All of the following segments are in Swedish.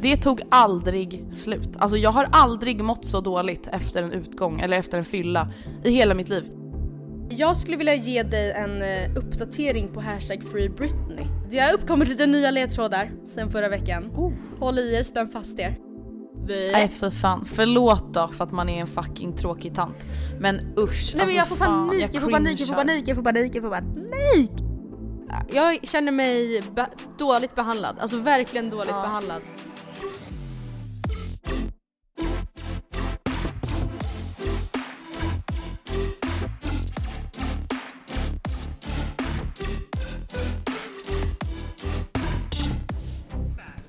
Det tog aldrig slut. Alltså jag har aldrig mått så dåligt efter en utgång eller efter en fylla i hela mitt liv. Jag skulle vilja ge dig en eh, uppdatering på hashtag Free Britney. Det har uppkommit lite nya ledtrådar sen förra veckan. Oh. Håll i er, spänn fast er. Nej för fan, förlåt då för att man är en fucking tråkig tant. Men usch. Nej men alltså, jag får fan, panik, jag får panik, jag får panik, jag får panik, jag får panik! Jag känner mig be- dåligt behandlad, alltså verkligen dåligt Ja. behandlad.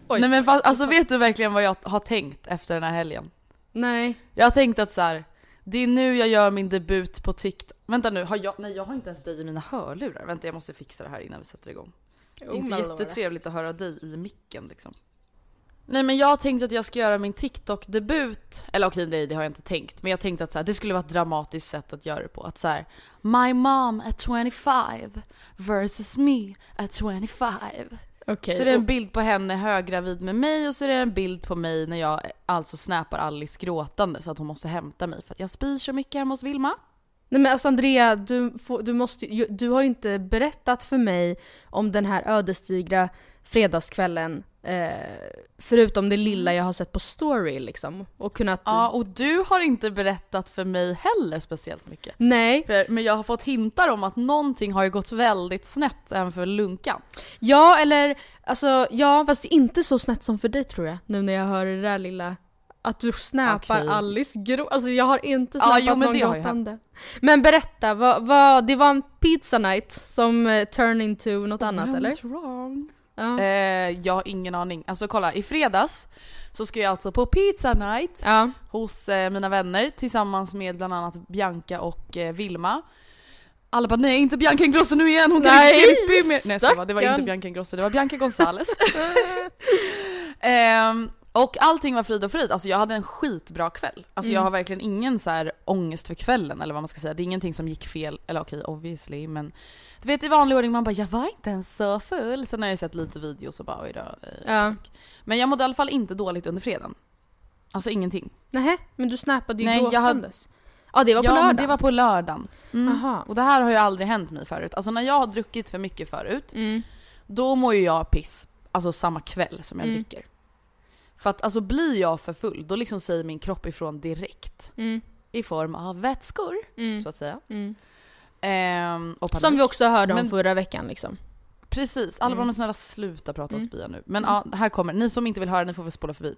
Oj. Nej men fast, alltså vet du verkligen vad jag har tänkt efter den här helgen? Nej. Jag har tänkt att så här, det är nu jag gör min debut på TikTok. Vänta nu, har jag, nej jag har inte ens dig i mina hörlurar. Vänta jag måste fixa det här innan vi sätter igång. Oh inte jättetrevligt att höra dig i micken liksom. Nej men jag har tänkt att jag ska göra min TikTok-debut. Eller okej nej det har jag inte tänkt. Men jag tänkte att så här, det skulle vara ett dramatiskt sätt att göra det på. Att så här, My mom at 25 versus me at 25. Okej. Så det är en bild på henne höggravid med mig och så är det en bild på mig när jag alltså snappar Alice gråtande så att hon måste hämta mig för att jag spyr så mycket hemma hos Vilma. Nej men alltså Andrea, du, får, du, måste, du har ju inte berättat för mig om den här ödesdigra fredagskvällen. Eh, förutom det lilla jag har sett på story liksom. Och kunnat... Ja och du har inte berättat för mig heller speciellt mycket. Nej. För, men jag har fått hintar om att någonting har ju gått väldigt snett även för Lunkan. Ja eller, alltså ja fast inte så snett som för dig tror jag. Nu när jag hör det där lilla att du snappar Okej. Alice grå. Alltså jag har inte Ja, snappat jo, men någon gråtande. Men berätta, vad, vad, det var en pizza night som eh, turned into något annat eller? Wrong. Ja. Eh, jag har ingen aning. Alltså kolla, i fredags så ska jag alltså på pizza night ja. hos eh, mina vänner tillsammans med bland annat Bianca och eh, Vilma. Alla bara nej inte Bianca Ingrosso nu igen, hon kan Nej, inte spy mer. Nej jag det var inte Bianca Ingrosso, det var Bianca Gonzales. Ehm, och allting var frid och frid, alltså jag hade en skitbra kväll. Alltså jag har verkligen ingen så här ångest för kvällen eller vad man ska säga. Det är ingenting som gick fel, eller okej obviously men du vet i vanlig ordning man bara jag var inte ens så full. Sen har jag sett lite videos och bara oj då. eh, Ja. Men jag mådde i alla fall inte dåligt under fredagen. Alltså ingenting. Nähä, men du snappade ju Nej, jag hade- gråtandes. Ja det var på ja, lördagen. men det var på lördagen. Mm. Och det här har ju aldrig hänt mig förut. Alltså när jag har druckit för mycket förut, Mm. då mår ju jag piss, alltså samma kväll som jag Mm. dricker. För att alltså blir jag för full, då liksom säger min kropp ifrån direkt. Mm. I form av vätskor, Mm. så att säga. Mm. Ehm, och panik. Som vi också hörde om Men- förra veckan liksom. Precis, alla Mm. bara snälla sluta prata om Mm. spya nu. Men ja, här kommer, ni som inte vill höra, ni får väl spola förbi.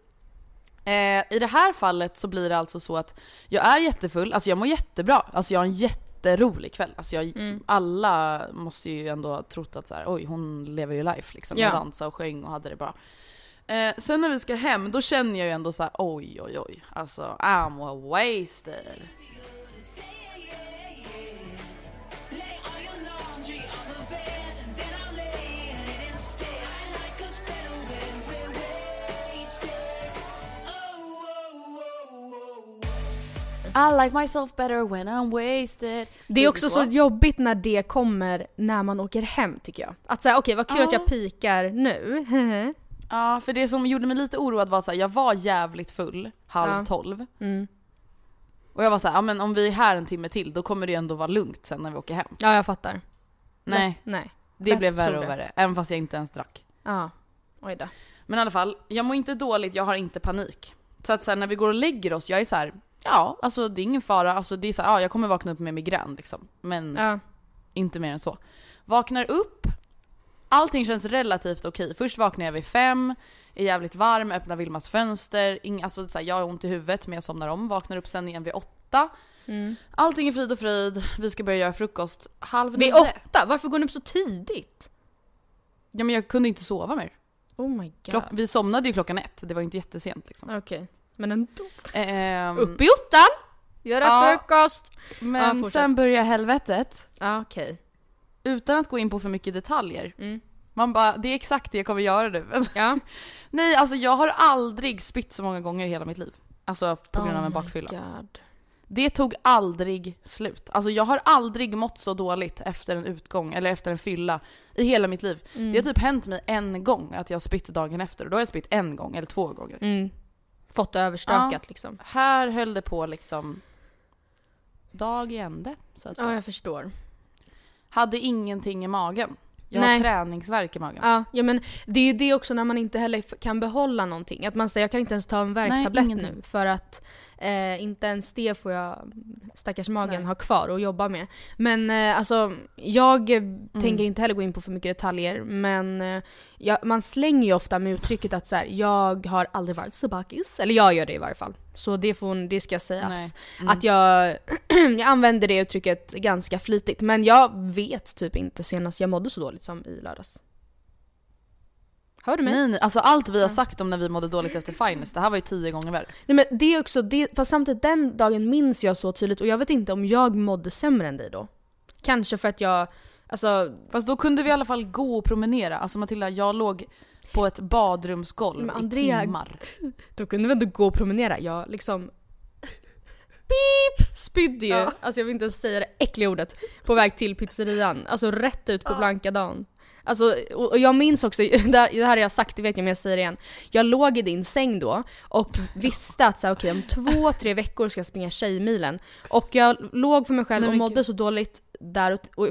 Eh, I det här fallet så blir det alltså så att jag är jättefull, alltså jag mår jättebra, alltså jag har en jätterolig kväll. Alltså jag, Mm. Alla måste ju ändå ha trott att så här, oj hon lever ju life liksom. Ja. Jag dansade och sjöng och hade det bra. Eh, sen när vi ska hem, då känner jag ju ändå så här, oj oj oj, alltså I'm wasted. I like myself better when I'm wasted. Det är också så. jobbigt när det kommer när man åker hem tycker jag. Att säga okej vad kul Ja. att jag pikar nu. Ja, för det som gjorde mig lite oroad var att jag var jävligt full halv Ja. tolv. mm. Och jag var såhär, ja men om vi är här en timme till då kommer det ju ändå vara lugnt sen när vi åker hem. Ja jag fattar. Nej, Nej. det lätt blev värre och värre. Även fast jag inte ens drack. Ja. Oj då. Men i alla fall, jag mår inte dåligt, jag har inte panik. Så att sen när vi går och lägger oss, jag är så här. ja alltså det är ingen fara, alltså det är så här, ja jag kommer vakna upp med migrän liksom. Men Ja. inte mer än så. Vaknar upp, allting känns relativt okej. Först vaknar jag vid fem, är jävligt varm, öppnar Vilmas fönster, ing, alltså så här, jag har ont i huvudet men jag somnar om, vaknar upp sen igen vid åtta. Mm. Allting är frid och fröjd, vi ska börja göra frukost halv Vid nio. åtta? Varför går ni upp så tidigt? Ja men jag kunde inte sova mer. Oh my god. Klock, vi somnade ju klockan ett, det var ju inte jättesent liksom. Okej. Men ändå. Ehm, Upp i ottan! Göra Ja. frukost! Men fortsätt. sen börjar helvetet. Ja okej. Utan att gå in på för mycket detaljer. Mm. Man bara, det är exakt det jag kommer göra nu. Ja. Nej alltså jag har aldrig spytt så många gånger i hela mitt liv. Alltså på grund av Oh en my bakfylla. God. Det tog aldrig slut. Alltså jag har aldrig mått så dåligt efter en utgång eller efter en fylla i hela mitt liv. Mm. Det har typ hänt mig en gång att jag har spytt dagen efter och då har jag spytt en gång eller två gånger. Mm. Fått det överstökat liksom. Här höll det på liksom dag i ände så att säga. Ja jag förstår. Hade ingenting i magen. Jag Nej. har träningsvärk i magen. Ja, ja men det är ju det också när man inte heller kan behålla någonting. Att man säger jag kan inte ens ta en värktablett nu för att eh, inte ens det får jag stackars magen Nej. ha kvar och jobba med. Men eh, alltså jag Mm. tänker inte heller gå in på för mycket detaljer men eh, jag, man slänger ju ofta med uttrycket att så här, jag har aldrig varit så bakis. Eller jag gör det i varje fall. Så det, får, det ska sägas. Mm. Att jag, jag använder det uttrycket ganska flitigt. Men jag vet typ inte senast jag mådde så dåligt som i lördags. Hör du mig? Nej, nej, alltså allt vi har sagt om när vi mådde dåligt efter Finest, det här var ju tio gånger värre. Nej men det är också, det, fast samtidigt den dagen minns jag så tydligt och jag vet inte om jag mådde sämre än dig då. Kanske för att jag, alltså, Fast då kunde vi i alla fall gå och promenera. Alltså Matilda, jag låg på ett badrumsgolv Men Andrea- i timmar. då kunde vi ändå gå och promenera. Jag liksom Beep! Spydde ju, Ja. alltså jag vill inte ens säga det äckliga ordet, på väg till pizzerian. Alltså rätt ut på blanka dagen. Alltså, och jag minns också, det här, det här har jag sagt, det vet jag men jag säger det igen. Jag låg i din säng då och visste att så här, okej om två, tre veckor ska jag springa Tjejmilen. Och jag låg för mig själv och mådde så dåligt där och, och,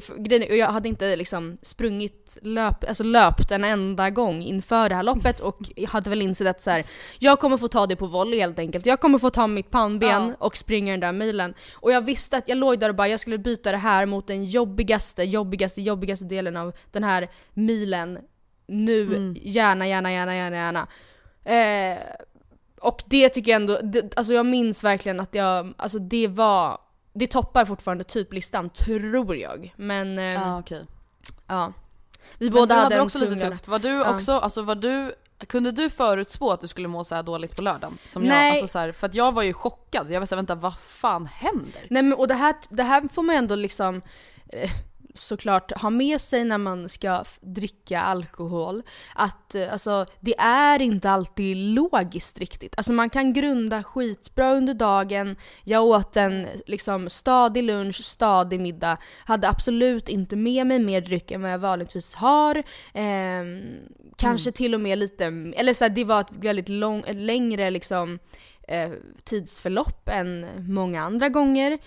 och jag hade inte liksom sprungit, löp, alltså löpt en enda gång inför det här loppet och hade väl insett att så här, jag kommer få ta det på volley helt enkelt. Jag kommer få ta mitt pannben Ja. och springa den där milen. Och jag visste att jag låg där och bara jag skulle byta det här mot den jobbigaste, jobbigaste, jobbigaste delen av den här milen. Nu, Mm. gärna, gärna, gärna, gärna, gärna. Eh, och det tycker jag ändå, det, alltså jag minns verkligen att jag, alltså det var, det toppar fortfarande typ listan tror jag. Men eh, Ja okej. ja. Vi Men båda du hade hade också lite tufft. Var du Ja. också, alltså var du, kunde du förutspå att du skulle må så här dåligt på lördagen? Som Nej. jag, alltså så här, för att jag var ju chockad. Jag var såhär, vänta vad fan händer? Nej men och det här, det här får man ändå liksom eh, såklart ha med sig när man ska dricka alkohol. Att eh, alltså, det är inte alltid logiskt riktigt. Alltså man kan grunda skitbra under dagen. Jag åt en liksom stadig lunch, stadig middag. Hade absolut inte med mig mer dryck än vad jag vanligtvis har. Ehm, kanske till och med lite, eller så här, det var ett väldigt lång, ett längre liksom eh, tidsförlopp än många andra gånger.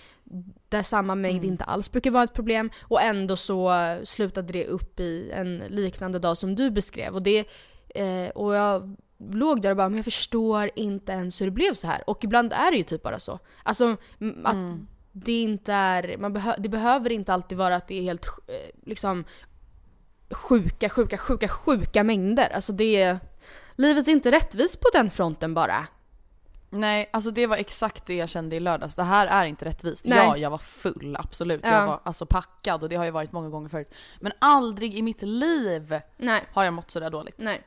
Där samma mängd Mm. inte alls brukar vara ett problem. Och ändå så slutade det upp i en liknande dag som du beskrev. Och, det, eh, och jag låg där och bara, men jag förstår inte ens hur det blev så här. Och ibland är det ju typ bara så. Alltså att Mm. det inte är, man behö, det behöver inte alltid vara att det är helt eh, liksom sjuka, sjuka, sjuka, sjuka mängder. Alltså det är, livet är inte rättvist på den fronten bara. Nej, alltså det var exakt det jag kände i lördags. Det här är inte rättvist. Nej. Ja, jag var full, absolut. Ja. Jag var alltså packad och det har jag varit många gånger förut. Men aldrig i mitt liv Nej, har jag mått sådär dåligt. nej.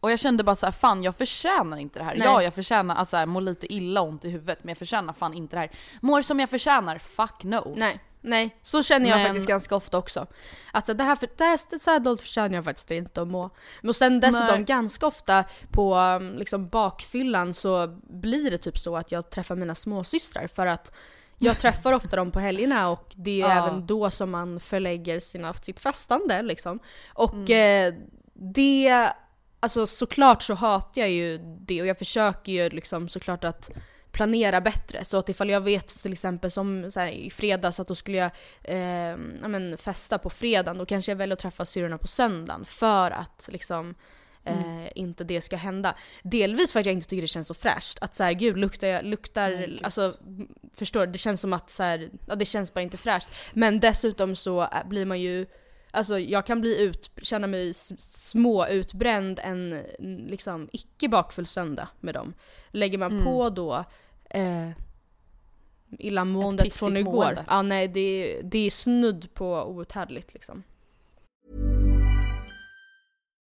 Och jag kände bara så här, fan jag förtjänar inte det här. Nej. Ja, jag förtjänar att så här, må lite illa ont i huvudet, men jag förtjänar fan inte det här. Mår som jag förtjänar, fuck no. Nej. Nej, så känner jag Men- faktiskt ganska ofta också. Att så, det här, för, det här så här dåligt förtjänar jag faktiskt inte att må. Men sen dessutom Nej. ganska ofta på um, liksom, bakfyllan så blir det typ så att jag träffar mina småsystrar för att jag träffar ofta dem på helgerna och det är Ja. även då som man förlägger sina, sitt fastande liksom. Och Mm. eh, det, alltså såklart så hatar jag ju det och jag försöker ju liksom såklart att planera bättre. Så att ifall jag vet till exempel som här, i fredags att då skulle jag eh, ja, men, festa på fredagen, då kanske jag väljer att träffa syrrorna på söndagen för att liksom eh, inte det ska hända. Delvis för att jag inte tycker det känns så fräscht. Att så här, gud luktar jag, luktar, gud. alltså förstår du? Det känns som att så här, ja, det känns bara inte fräscht. Men dessutom så är- blir man ju Alltså jag kan bli ut, känna mig små utbränd en liksom icke bakfull söndag med dem. Lägger man Mm. på då eh, illamåendet från igår. mående. Nej det, det är snudd på outhärdligt liksom.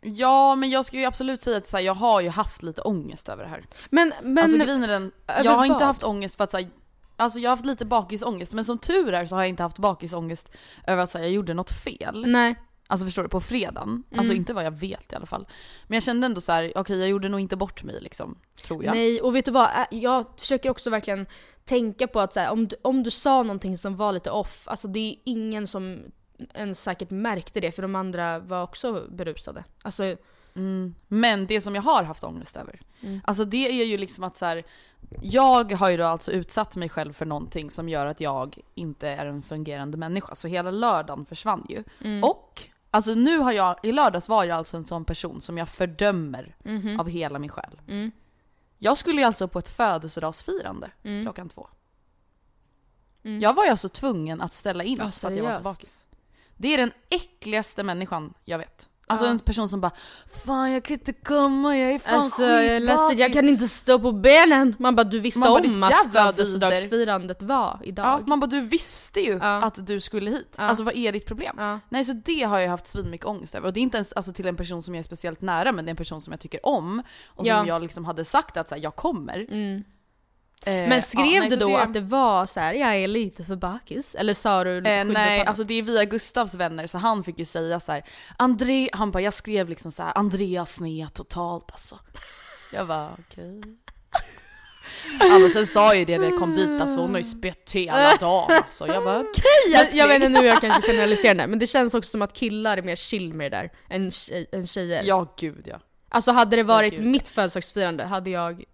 Ja men jag ska ju absolut säga att så här, jag har ju haft lite ångest över det här. Men, men alltså grejen är den, jag har inte haft ångest för att säga Alltså jag har haft lite bakisångest men som tur är så har jag inte haft bakisångest över att säga jag gjorde något fel. nej. Alltså förstår du, på fredagen. Alltså Mm. inte vad jag vet i alla fall. Men jag kände ändå så här: okej jag gjorde nog inte bort mig liksom. Tror jag. Nej, och vet du vad? Jag försöker också verkligen tänka på att så här, om, du, om du sa någonting som var lite off, alltså det är ingen som ens säkert märkte det för de andra var också berusade. Alltså, Mm. Men det som jag har haft ångest över, Mm. alltså det är ju liksom att så här, jag har ju då alltså utsatt mig själv för någonting som gör att jag inte är en fungerande människa. Så hela lördagen försvann ju. mm. Och, alltså nu har jag, i lördags var jag alltså en sån person som jag fördömer Mhm. av hela min själ. Mm. Jag skulle ju alltså på ett födelsedagsfirande Mm. klockan två. Mm. Jag var ju alltså tvungen att ställa in Ja, för att jag var så bakis. Det är den äckligaste människan jag vet. Alltså en person som bara Fan jag kan inte komma, jag är fan Alltså jag ledsen, jag skitbakis." kan inte stå på benen! Man bara du visste Man om "Ditt att födelsedagsfirandet var idag. Ja, man bara du visste ju Ja. att du skulle hit. Ja. Alltså vad är ditt problem? Nej så det har jag haft svinmycket ångest över. Och det är inte ens alltså, till en person som jag är speciellt nära men det är en person som jag tycker om. Och som jag liksom hade sagt att så här, jag kommer. Mm. Eh, Men skrev ja, nej, du då att det var så här, jag är lite för bakis? Eller sa du Eh, nej, alltså det är via Gustavs vänner så han fick ju säga så här. André, han bara jag skrev liksom så här, Andreas sned totalt alltså. Jag var okej. Ja men sen sa ju det när jag kom dit alltså, hon har ju spett hela dagen alltså. Jag var okej jag, älskling. jag vet inte nu jag kanske generaliserar det, men det känns också som att killar är mer chill med det där än, än tjejer. Ja gud ja. Alltså hade det varit gud. mitt födelsedagsfirande hade jag,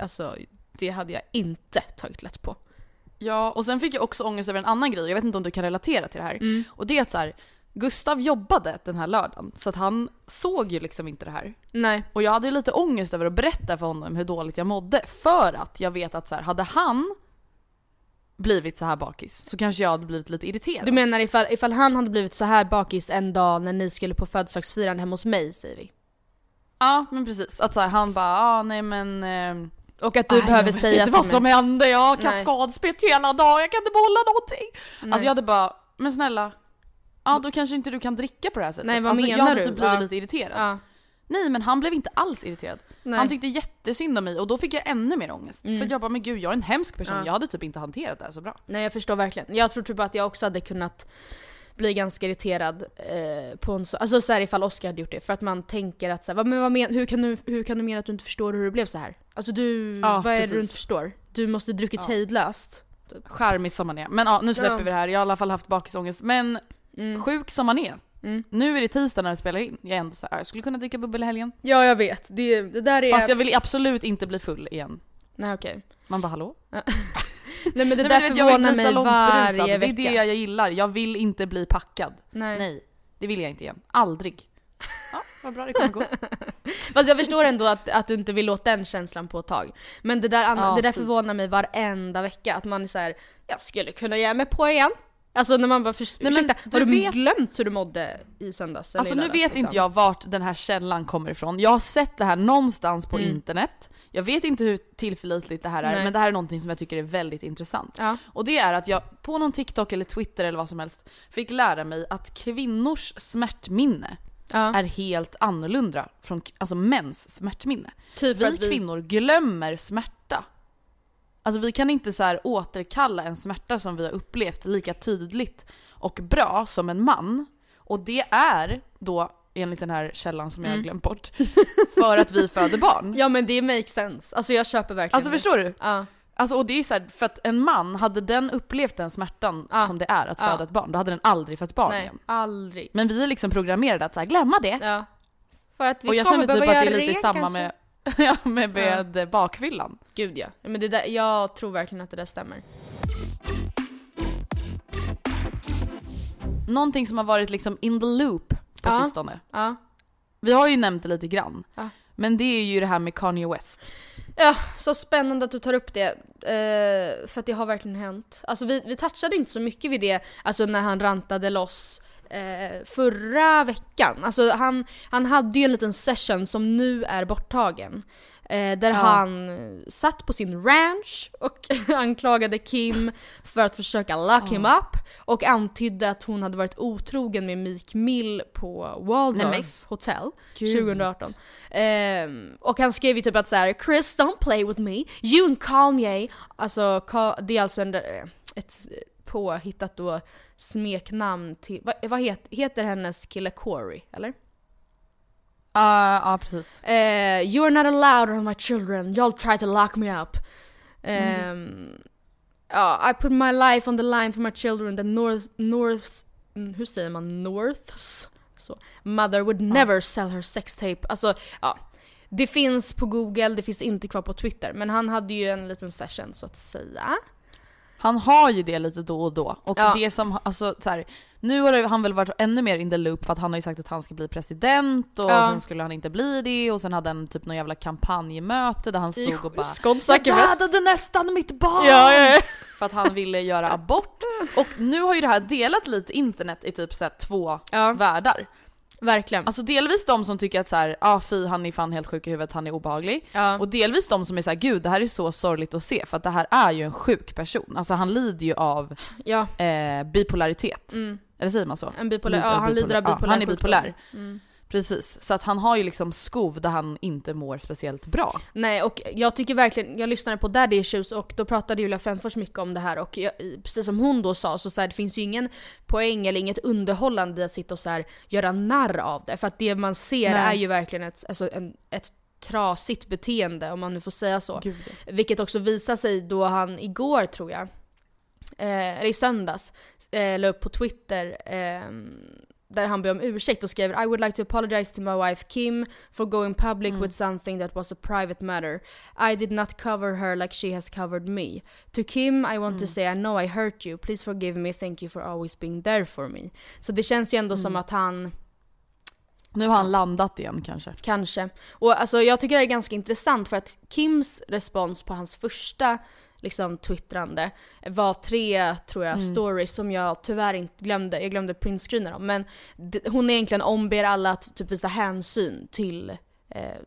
alltså det hade jag inte tagit lätt på. Ja och sen fick jag också ångest över en annan grej, jag vet inte om du kan relatera till det här. Mm. Och det är att så här, Gustav jobbade den här lördagen så att han såg ju liksom inte det här. Nej. Och jag hade ju lite ångest över att berätta för honom hur dåligt jag mådde. För att jag vet att så här, hade han blivit så här bakis så kanske jag hade blivit lite irriterad. Du menar ifall, ifall han hade blivit så här bakis en dag när ni skulle på födelsedagsfirande hemma hos mig säger vi? Ja men precis, att så här, han bara ah, nej men eh, Och att du "Aj, behöver jag vet säga inte vad som hände, jag har kaskadspett hela dagen, jag kan inte behålla någonting. Nej. Alltså jag hade bara, men snälla, ja då kanske inte du kan dricka på det här sättet. Nej, vad alltså, jag menar hade du? typ blivit Ja. lite irriterad. Ja. Nej men han blev inte alls irriterad. Nej. Han tyckte jättesynd om mig och då fick jag ännu mer ångest. Mm. För jag bara, men gud jag är en hemsk person, Ja. jag hade typ inte hanterat det här så bra. Nej jag förstår verkligen. Jag tror typ att jag också hade kunnat bli ganska irriterad eh, på en så, alltså så här ifall Oscar hade gjort det. För att man tänker att så här, men vad men, hur, kan du, hur kan du mena att du inte förstår hur det blev så här? Alltså du, Ja, vad är det du inte förstår? Du måste druckit Ja. hejdlöst. Charmig som man är. Men ja, nu släpper Ja. vi det här. Jag har i alla fall haft bakisångest. Men Mm. sjuk som man är. Mm. Nu är det tisdag när vi spelar in. Jag är ändå så här, jag skulle kunna dricka bubbel i helgen. Ja jag vet, det, det där är... Fast jag vill absolut inte bli full igen. Nej okej. Man bara hallå? Nej men det Nej, där men förvånar mig varje Det är vecka. det jag gillar. Jag vill inte bli packad. Nej. Nej, det vill jag inte igen. Aldrig. Ja, vad bra det kommer gå. Fast jag förstår ändå att, att du inte vill låta den känslan på ett tag. Men det där, andra, Ja, det där förvånar mig varenda vecka, att man är så här: jag skulle kunna ge mig på igen. Alltså när man bara, för, Nej, men ursäkta, du har du vet- glömt hur du mådde i söndags? Alltså nu vet liksom? inte jag vart den här källan kommer ifrån. Jag har sett det här någonstans på Mm. internet. Jag vet inte hur tillförlitligt det här är, Nej. men det här är någonting som jag tycker är väldigt intressant. Ja. Och det är att jag på någon TikTok eller Twitter eller vad som helst fick lära mig att kvinnors smärtminne Ja. är helt annorlunda från alltså mäns smärtminne. Typ Vi vi- kvinnor glömmer smärta. Alltså vi kan inte så här återkalla en smärta som vi har upplevt lika tydligt och bra som en man. Och det är då, enligt den här källan som jag har Mm. glömt bort, för att vi föder barn. Ja men det makes sense, alltså jag köper verkligen Alltså det. förstår du? Ja. Alltså och det är så här, för att en man, hade den upplevt den smärtan Ja. som det är att Ja. föda ett barn, då hade den aldrig fött barn Nej, igen. aldrig. Men vi är liksom programmerade att så här, glömma det. Ja. För att vi och jag känner typ att det är lite det, samma kanske. med, ja, med, med bakfyllan. Gud ja. Men det där, jag tror verkligen att det där stämmer. Någonting som har varit liksom in the loop på Ja. sistone. Ja. Vi har ju nämnt det lite grann. Ja. Men det är ju det här med Kanye West. Ja, så spännande att du tar upp det. Eh, för att det har verkligen hänt. Alltså vi, vi touchade inte så mycket vid det, alltså när han rantade loss eh, förra veckan. Alltså han, han hade ju en liten session som nu är borttagen. Eh, där Ja. han satt på sin ranch och anklagade Kim för att försöka lock him up och antydde att hon hade varit otrogen med Meek Mill på Nej, Waldorf Hotel Gud. 2018. Ehm, och han skrev ju typ att så här: Chris don't play with me, you and Kanye, alltså det är alltså en, eh, ett påhittat då smeknamn till, vad, vad het, heter hennes kille Corey, eller? Ja, ja precis. Eh, you're not allowed around my children, y'all try to lock me up. Mm. Ehm, I put my life on the line for my children, the North, Norths, mm, hur säger man, Norths? Så. Mother would never sell her sex tape. Alltså, ja. Det finns på google, det finns inte kvar på twitter. Men han hade ju en liten session så att säga. Han har ju det lite då och då. Och Ja. det som, alltså så här, nu har han väl varit ännu mer in the loop för att han har ju sagt att han ska bli president och Ja. sen skulle han inte bli det och sen hade han typ någon jävla kampanjmöte där han stod och bara Jag dödade nästan mitt barn! Ja, ja. För att han ville göra abort. Och nu har ju det här delat lite internet i typ så två världar. Verkligen. Alltså delvis de som tycker att så här, ah, fy han är fan helt sjuk i huvudet, han är obehaglig. Ja. Och delvis de som är såhär, gud det här är så sorgligt att se för att det här är ju en sjuk person. Alltså han lider ju av ja. eh, bipolaritet. Mm. Eller säger man så? En bipolär, Lider ja, han lider av bipolar- ja, bipolär han är bipolär. Mm. Precis, så att han har ju liksom skov där han inte mår speciellt bra. Nej och jag tycker verkligen, jag lyssnade på Daddy Issues och då pratade Julia Fränfors mycket om det här och jag, precis som hon då sa så, så här, det finns ju ingen poäng eller inget underhållande i att sitta och så här, göra narr av det. För att det man ser Nej. är ju verkligen ett, alltså en, ett trasigt beteende om man nu får säga så. Gud. Vilket också visar sig då han igår tror jag, eh, eller i söndags, eh, la upp på Twitter ehm, där han ber om ursäkt och skrev I would like to apologize to my wife Kim for going public with something that was a private matter. I did not cover her like she has covered me. To Kim I want to say I know I hurt you. Please forgive me. Thank you for always being there for me. Så det känns ju ändå som att han Nu har han landat igen kanske. Kanske. Och alltså jag tycker det är ganska intressant för att Kims respons på hans första liksom twittrande var tre, tror jag, stories som jag tyvärr inte glömde. Jag glömde printscreena dem. Men hon egentligen omber alla att typ visa hänsyn till eh,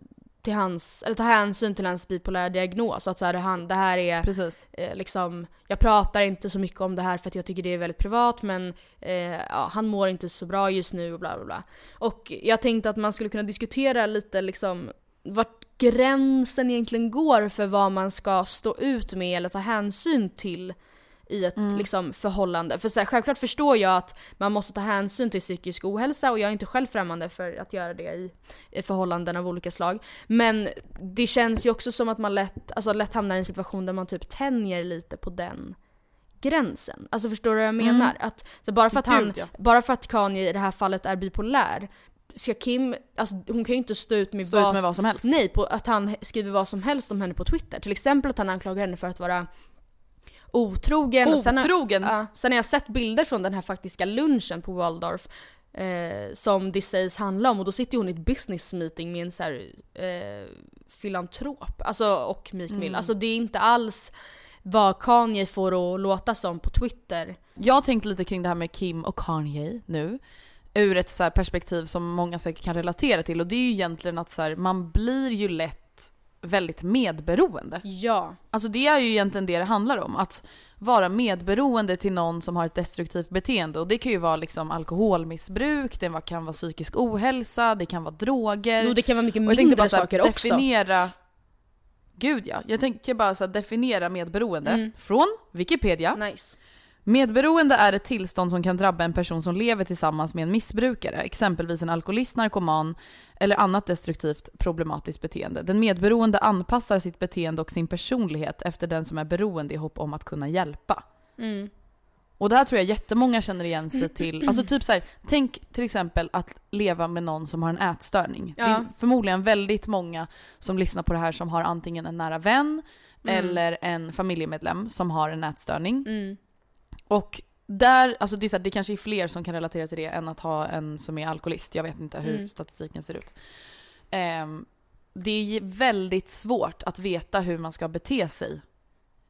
till hans, eller ta hänsyn till hans bipolära diagnos. Att så här, han, det här är Precis. eh, liksom, jag pratar inte så mycket om det här för att jag tycker det är väldigt privat men eh, ja, han mår inte så bra just nu och bla bla bla. Och jag tänkte att man skulle kunna diskutera lite liksom vart gränsen egentligen går för vad man ska stå ut med eller ta hänsyn till i ett liksom, förhållande. För så här, självklart förstår jag att man måste ta hänsyn till psykisk ohälsa och jag är inte själv främmande för att göra det i, i förhållanden av olika slag. Men det känns ju också som att man lätt, alltså, lätt hamnar i en situation där man typ tänjer lite på den gränsen. Alltså förstår du vad jag menar? Att, så bara, för att han, Gud, ja. bara för att Kanye i det här fallet är bipolär, ska Kim, alltså hon kan ju inte stå ut med, Stå ut med vad som helst. Nej, på att han skriver vad som helst om henne på Twitter. Till exempel att han anklagar henne för att vara otrogen. Och sen har- Otrogen? Ja, sen har jag sett bilder från den här faktiska lunchen på Waldorf eh, som det sägs handla om och då sitter hon i ett business meeting med en så här, eh, filantrop. Alltså och Meek Mill. Mm. Alltså det är inte alls vad Kanye får att låta som på Twitter. Jag har tänkt lite kring det här med Kim och Kanye nu. Ur ett så perspektiv som många säkert kan relatera till och det är ju egentligen att så här, man blir ju lätt väldigt medberoende. Ja. Alltså det är ju egentligen det det handlar om. Att vara medberoende till någon som har ett destruktivt beteende. Och det kan ju vara liksom alkoholmissbruk, det kan vara psykisk ohälsa, det kan vara droger. Jo, det kan vara mycket mindre bara saker också. definiera... Gud ja. Jag tänker bara så här, definiera medberoende. Mm. Från Wikipedia. Nice. Medberoende är ett tillstånd som kan drabba en person som lever tillsammans med en missbrukare, exempelvis en alkoholist, narkoman eller annat destruktivt problematiskt beteende. Den medberoende anpassar sitt beteende och sin personlighet efter den som är beroende i hopp om att kunna hjälpa. Mm. Och det här tror jag jättemånga känner igen sig till. Alltså typ så här, tänk till exempel att leva med någon som har en ätstörning. Det är Ja. förmodligen väldigt många som lyssnar på det här som har antingen en nära vän Mm. eller en familjemedlem som har en ätstörning. Mm. Och där, alltså det, är så här, det kanske är fler som kan relatera till det än att ha en som är alkoholist. Jag vet inte hur Mm. statistiken ser ut. Ehm, det är väldigt svårt att veta hur man ska bete sig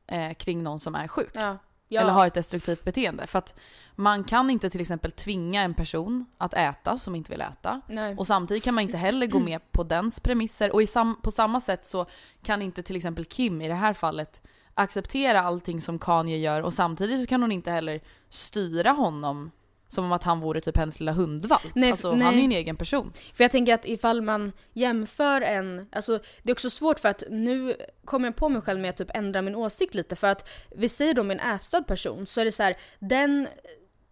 eh, kring någon som är sjuk. Ja. Ja. Eller har ett destruktivt beteende. För att man kan inte till exempel tvinga en person att äta som inte vill äta. Nej. Och samtidigt kan man inte heller gå med på dens premisser. Och sam- på samma sätt så kan inte till exempel Kim i det här fallet acceptera allting som Kanye gör och samtidigt så kan hon inte heller styra honom som om att han vore typ hennes lilla hundvalp. Nej, alltså nej. han är ju en egen person. För jag tänker att ifall man jämför en, alltså det är också svårt för att nu kommer jag på mig själv med att typ ändra min åsikt lite för att vi säger då med en ätstörd person så är det så här, den,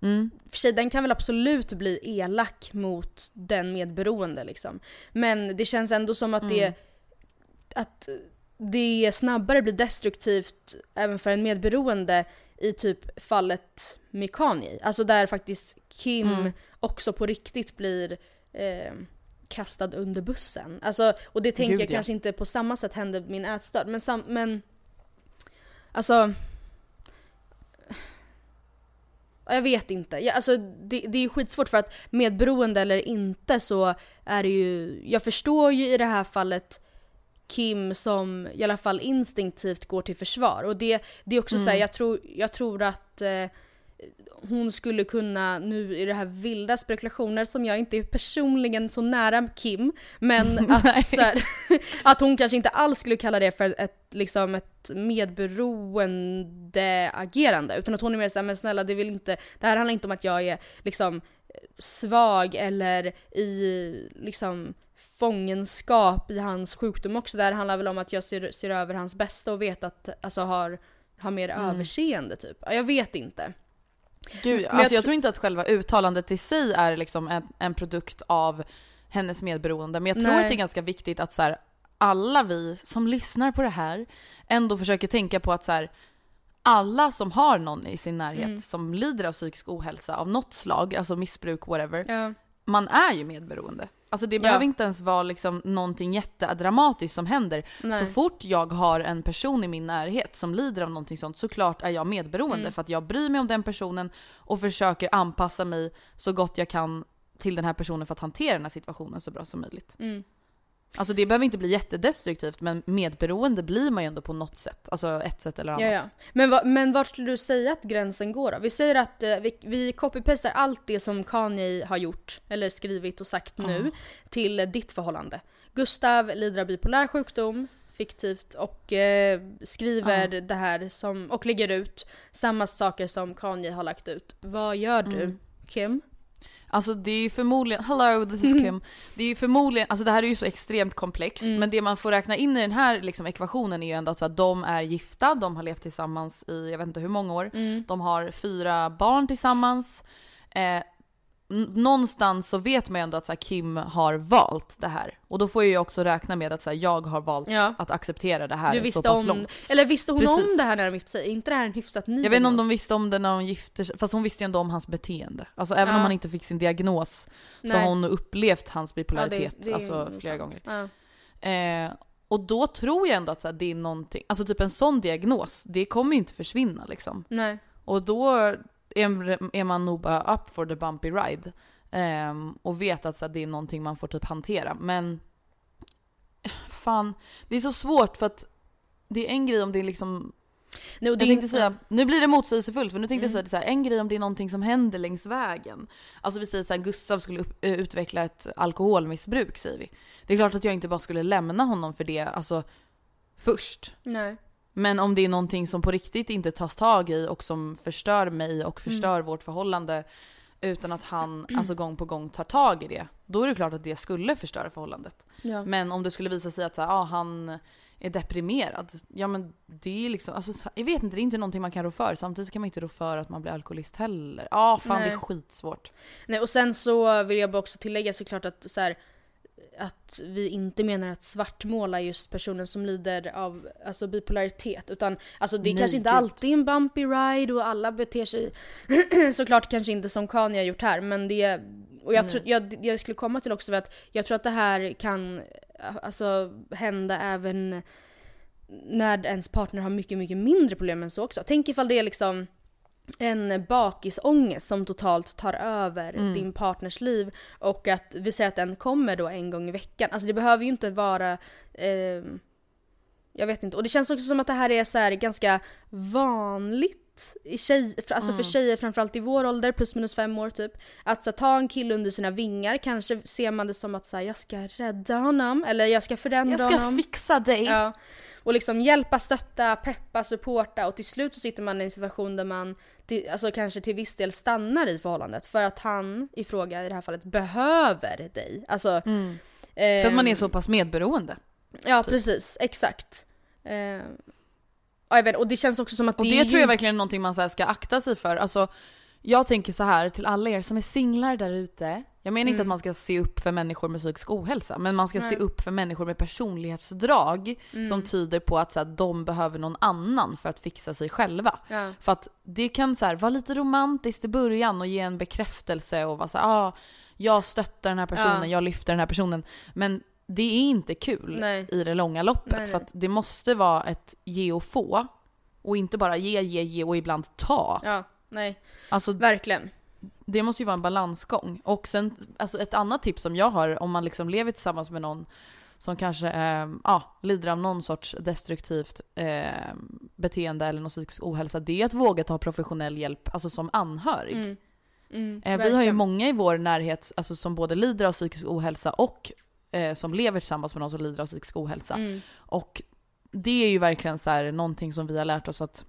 Mm. för sig, den kan väl absolut bli elak mot den medberoende liksom. Men det känns ändå som att det, att det snabbare blir destruktivt även för en medberoende i typ fallet med Kanye. Alltså där faktiskt Kim Mm. också på riktigt blir eh, kastad under bussen. Alltså, och det tänker Gud, jag ja. kanske inte på samma sätt hände min ätstörd. Men, sam, men alltså Ja, Jag vet inte. Jag, alltså, det, det är skitsvårt för att medberoende eller inte så är det ju, jag förstår ju i det här fallet Kim som i alla fall instinktivt går till försvar. Och det, det är också så här, jag tror, jag tror att eh, hon skulle kunna, nu i det här vilda spekulationer som jag inte är personligen så nära Kim, men att, så här, att hon kanske inte alls skulle kalla det för ett, liksom ett medberoende agerande. Utan att hon är mer såhär, men snälla det vill inte, det här handlar inte om att jag är liksom svag eller i liksom fångenskap i hans sjukdom också. Det här handlar väl om att jag ser, ser över hans bästa och vet att, alltså har, har mer överseende typ. Ja, Jag vet inte. Gud, Men jag alltså jag tr- tror inte att själva uttalandet i sig är liksom en, en produkt av hennes medberoende. Men jag tror Nej. att det är ganska viktigt att så här, alla vi som lyssnar på det här ändå försöker tänka på att så här, alla som har någon i sin närhet Mm. som lider av psykisk ohälsa av något slag, alltså missbruk, whatever. Ja. Man är ju medberoende. Alltså det Ja. behöver inte ens vara liksom någonting jättedramatiskt som händer. Nej. Så fort jag har en person i min närhet som lider av någonting sånt såklart är jag medberoende Mm. för att jag bryr mig om den personen och försöker anpassa mig så gott jag kan till den här personen för att hantera den här situationen så bra som möjligt. Mm. Alltså det behöver inte bli jättedestruktivt men medberoende blir man ju ändå på något sätt. Alltså ett sätt eller annat. Ja, ja. Men, va, men vart skulle du säga att gränsen går då? Vi säger att eh, vi, vi copy-pastar allt det som Kanye har gjort, eller skrivit och sagt nu, till eh, ditt förhållande. Gustav lider av bipolär sjukdom, fiktivt, och eh, skriver det här som, och lägger ut samma saker som Kanye har lagt ut. Vad gör du, Mm. Kim? Alltså det är ju förmodligen, hello this is Kim. Det är ju förmodligen, alltså det här är ju så extremt komplext Mm. men det man får räkna in i den här liksom ekvationen är ju ändå att, så att de är gifta, de har levt tillsammans i jag vet inte hur många år. Mm. De har fyra barn tillsammans. Eh, någonstans så vet man ju ändå att så här, Kim har valt det här. Och då får jag ju också räkna med att så här, jag har valt Ja. att acceptera det här Du så visste pass om, långt. eller visste hon Precis. om det här när de gifte sig? Inte det här en hyfsat ny Jag vet inte om de visste om det när de gifte sig, fast hon visste ju ändå om hans beteende. Alltså även Ja. om han inte fick sin diagnos så har hon upplevt hans bipolaritet Ja, det- det alltså flera sant. gånger. Eh, och då tror jag ändå att så här, det är någonting, alltså typ en sån diagnos, det kommer ju inte försvinna liksom. Nej. Och då är, är man nog bara up for the bumpy ride. Ehm, och vet att så det är någonting man får typ hantera. Men fan, det är så svårt för att det är en grej om det är liksom det jag tänkte inte- säga, nu blir det motsägelsefullt för nu tänkte jag Mm. säga det så här, en grej om det är någonting som händer längs vägen. Alltså vi säger så här, Gustav skulle upp, eh, utveckla ett alkoholmissbruk säger vi. Det är klart att jag inte bara skulle lämna honom för det, alltså först. Nej. Men om det är någonting som på riktigt inte tas tag i och som förstör mig och förstör vårt förhållande utan att han alltså gång på gång tar tag i det, då är det klart att det skulle förstöra förhållandet. Ja. Men om det skulle visa sig att så här, ah, han är deprimerad, ja men det är liksom, alltså, så- jag vet inte, det är inte någonting man kan rå för. Samtidigt kan man inte rå för att man blir alkoholist heller. Ja, ah, fan det Nej. är skitsvårt. Nej, och sen så vill jag bara också tillägga såklart att så här, att vi inte menar att svartmåla just personen som lider av alltså, bipolaritet. Utan alltså, det är Nej, kanske inte alltid en bumpy ride och alla beter sig såklart kanske inte som Kanye har gjort här. Men det, och jag, tror, jag, jag skulle komma till också att jag tror att det här kan alltså, hända även när ens partner har mycket, mycket mindre problem än så också. Tänk ifall det är liksom en bakisångest som totalt tar över Mm. din partners liv och att vi säger att den kommer då en gång i veckan. Alltså det behöver ju inte vara eh, jag vet inte. Och det känns också som att det här är så här ganska vanligt i tjej, för- alltså Mm. för tjejer framförallt i vår ålder, plus minus fem år typ. Att så, ta en kille under sina vingar, kanske ser man det som att så här, jag ska rädda honom eller jag ska förändra Jag ska honom. fixa dig! Ja. Och liksom hjälpa, stötta, peppa, supporta och till slut så sitter man i en situation där man till, alltså kanske till viss del stannar i förhållandet för att han i fråga i det här fallet behöver dig. Alltså, Mm. För att man är ehm, så pass medberoende. Ja typ. precis, exakt. Ehm, ja, jag vet, och det känns också som att Och det, det, är tror jag verkligen är någonting man så ska akta sig för. Alltså, jag tänker så här till alla er som är singlar där ute. Jag menar inte att man ska se upp för människor med psykisk ohälsa, men man ska se Nej. upp för människor med personlighetsdrag som tyder på att så här, de behöver någon annan för att fixa sig själva. Ja. För att det kan så här, vara lite romantiskt i början och ge en bekräftelse och vara så här, ah, jag stöttar den här personen, Ja. jag lyfter den här personen. Men det är inte kul Nej. i det långa loppet. Nej, För att det måste vara ett ge och få. Och inte bara ge, ge, ge och ibland ta. ja, nej, Alltså verkligen. Det måste ju vara en balansgång. Och sen, alltså ett annat tips som jag har om man liksom lever tillsammans med någon som kanske eh, ja, lider av någon sorts destruktivt eh, beteende eller någon psykisk ohälsa, det är att våga ta professionell hjälp, alltså som anhörig. Mm. Mm, Eh, vi har ju många i vår närhet alltså, som både lider av psykisk ohälsa och eh, som lever tillsammans med någon som lider av psykisk ohälsa. Mm. Och det är ju verkligen så här, någonting som vi har lärt oss att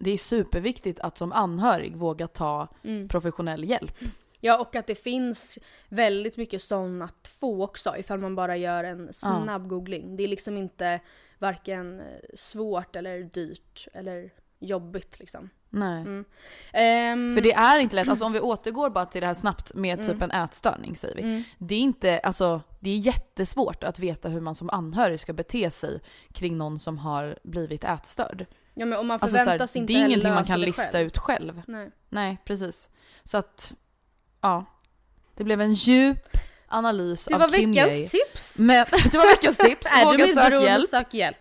det är superviktigt att som anhörig våga ta Mm. professionell hjälp. Ja, och att det finns väldigt mycket sån att få också ifall man bara gör en snabb googling. Det är liksom inte varken eh, svårt eller dyrt eller jobbigt liksom. Nej. Mm. Ehm, För det är inte lätt, alltså om vi återgår bara till det här snabbt med typ en ätstörning säger vi. mm. Det är inte, alltså det är jättesvårt att veta hur man som anhörig ska bete sig kring någon som har blivit ätstörd. Ja men om man Alltså, så här, förväntas inte det är ingenting man kan det lista själv. ut själv. Nej. Nej, precis. Så att, ja. Det blev en djup analys Det av var Kim veckans Ye. tips! Men, det var veckans tips. Är du Våga sök medberoende, hjälp. sök hjälp.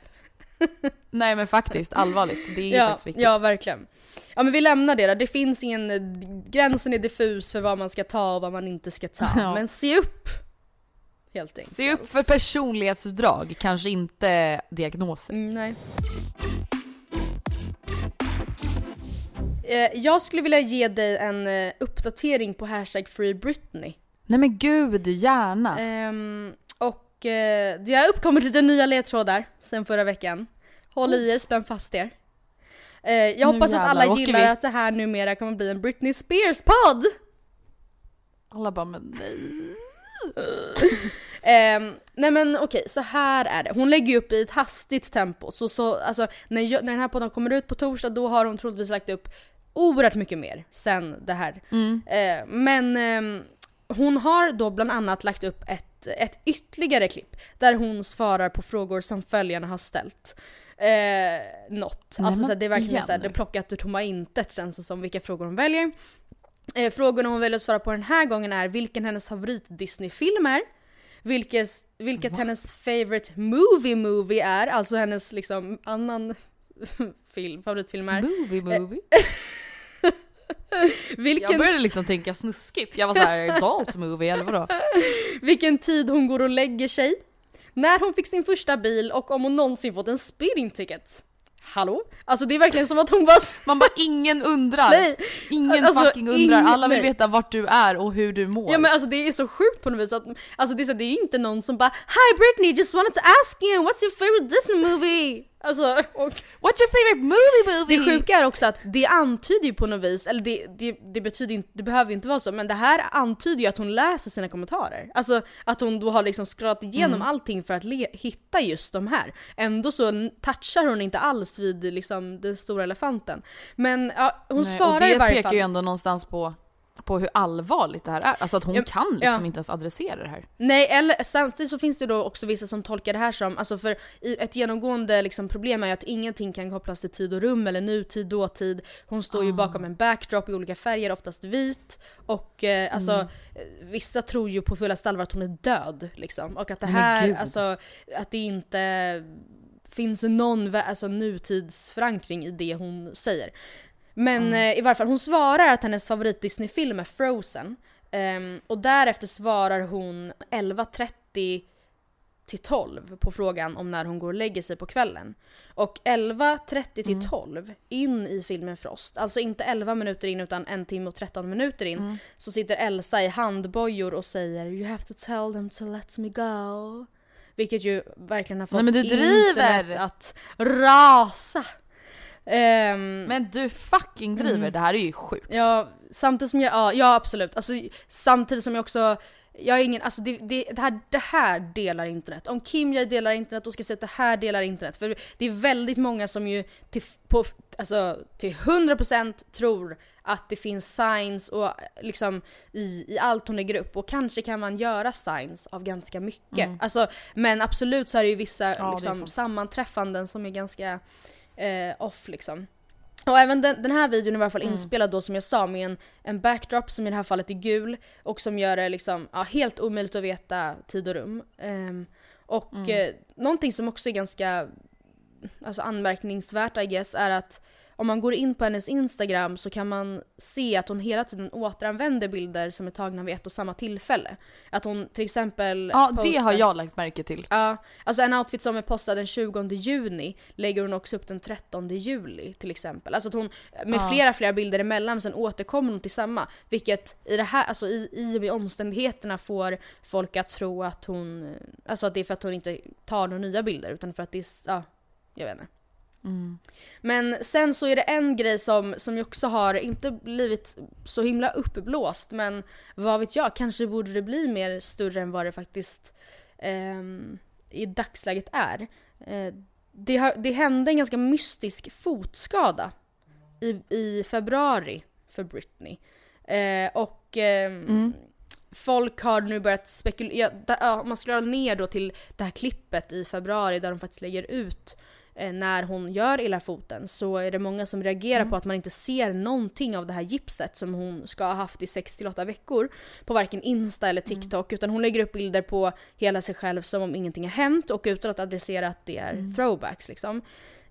Nej men faktiskt, allvarligt. Det är Ja, faktiskt viktigt. ja, verkligen. Ja men vi lämnar det då. Det finns ingen, gränsen är diffus för vad man ska ta och vad man inte ska ta. Ja. Men se upp! Helt enkelt. Se upp för personlighetsdrag, kanske inte diagnoser. Mm, nej. Jag skulle vilja ge dig en eh, uppdatering på hashtag Free Britney. Nej men gud, gärna. Ehm, och eh, det har uppkommit lite nya ledtrådar sen förra veckan. Håll i er, spänn fast er. Eh, jag Nu hoppas att jävlar alla åker gillar vi. att det här numera kommer bli en Britney Spears-podd! Alla bara men nej. Ehm, nej men okej, så här är det. Hon lägger ju upp i ett hastigt tempo. Så, så, alltså, när, jag, när den här podden kommer ut på torsdag då har hon troligtvis lagt upp oerhört mycket mer sen det här. Eh, men ehm, hon har då bland annat lagt upp ett, ett ytterligare klipp där hon svarar på frågor som följarna har ställt. Eh, något. Nej, Alltså men så här, det är verkligen igen såhär, det är plockat ur tomma intet känns det som vilka frågor hon väljer. Eh, frågorna hon väljer att svara på den här gången är vilken hennes favorit Disney-film är. Vilket, vilket hennes favorite movie movie är, alltså hennes liksom annan film, favoritfilm är. Movie movie. Vilken, Jag började liksom tänka snuskigt. Jag var såhär adult movie eller vadå? vilken tid hon går och lägger sig. När hon fick sin första bil och om hon någonsin fått en speeding ticket. Hallå? Alltså det är verkligen som att hon bara Man bara ingen undrar. Nej. Ingen Alltså, fucking undrar. ingen- Alla vill nej. veta vart du är och hur du mår. Ja men alltså det är så sjukt på något vis att, alltså det är, så, det är inte någon som bara Hi Britney, just wanted to ask you, what's your favorite Disney movie? Alltså, och What's your favorite movie movie? det sjuka är också att det antyder ju på något vis, eller det, det, det betyder inte, det behöver ju inte vara så, men det här antyder ju att hon läser sina kommentarer. Alltså att hon då har liksom scrollat igenom allting för att le, hitta just de här. Ändå så touchar hon inte alls vid liksom den stora elefanten. Men ja, hon Nej, svarar och det i varje pekar fall. ju ändå någonstans på, på hur allvarligt det här är. Alltså att hon Ja, kan liksom ja. inte ens adressera det här. Nej, eller samtidigt så finns det då också vissa som tolkar det här som, alltså för ett genomgående liksom problem är ju att ingenting kan kopplas till tid och rum eller nutid, dåtid. Hon står ju Ah. bakom en backdrop i olika färger, oftast vit. Och eh, alltså, Mm. eh, vissa tror ju på fulla allvar att hon är död liksom. Och att det här, alltså att det inte finns någon alltså, nutidsförankring i det hon säger. Men Mm. eh, i varje fall, hon svarar att hennes favorit Disney-film är Frozen. Ehm, och därefter svarar hon 11.30 till 12 på frågan om när hon går och lägger sig på kvällen. Och 11.30 till 12 in i filmen Frost, alltså inte 11 minuter in utan en timme och 13 minuter in, så sitter Elsa i handbojor och säger “You have to tell them to let me go”. Vilket ju verkligen har fått Nej, internet att rasa. Ehm, Men du fucking driver, Mm. det här är ju sjukt. Ja, samtidigt som jag, ja, ja absolut. Alltså, samtidigt som jag också, jag är ingen, alltså det, det, det, här, det här delar internet. Om Kim jag delar internet, då ska jag säga att det här delar internet. För det är väldigt många som ju till, på, alltså, till 100% tror att det finns signs och liksom i, i allt hon lägger upp. Och kanske kan man göra signs av ganska mycket. Alltså, men absolut så är det ju vissa är liksom, sammanträffanden som är ganska eh, off liksom. Och även den, den här videon är i alla fall Mm. inspelad då som jag sa med en, en backdrop som i det här fallet är gul och som gör det liksom, ja, helt omöjligt att veta tid och rum. Ehm, och Mm. eh, någonting som också är ganska alltså anmärkningsvärt I guess är att om man går in på hennes Instagram så kan man se att hon hela tiden återanvänder bilder som är tagna vid ett och samma tillfälle. Att hon till exempel Ja, det postar- har jag lagt märke till. Ja, alltså en outfit som är postad den 20 juni lägger hon också upp den 13 juli till exempel. Alltså att hon med Ja. flera flera bilder emellan sen återkommer hon till samma. Vilket i det här, alltså i, i och med omständigheterna får folk att tro att hon, alltså att det är för att hon inte tar några nya bilder utan för att det är, ja, jag vet inte. Mm. Men sen så är det en grej som, som ju också har inte blivit så himla uppblåst men vad vet jag, kanske borde det bli mer större än vad det faktiskt ehm, i dagsläget är. Eh, det, har, det hände en ganska mystisk fotskada i, i februari för Britney. Eh, och ehm, folk har nu börjat spekulera, ja, om man scrollar ner då till det här klippet i februari där de faktiskt lägger ut eh, när hon gör illa foten så är det många som reagerar på att man inte ser någonting av det här gipset som hon ska ha haft i 6-8 veckor på varken Insta eller TikTok utan hon lägger upp bilder på hela sig själv som om ingenting har hänt och utan att adressera att det är throwbacks liksom.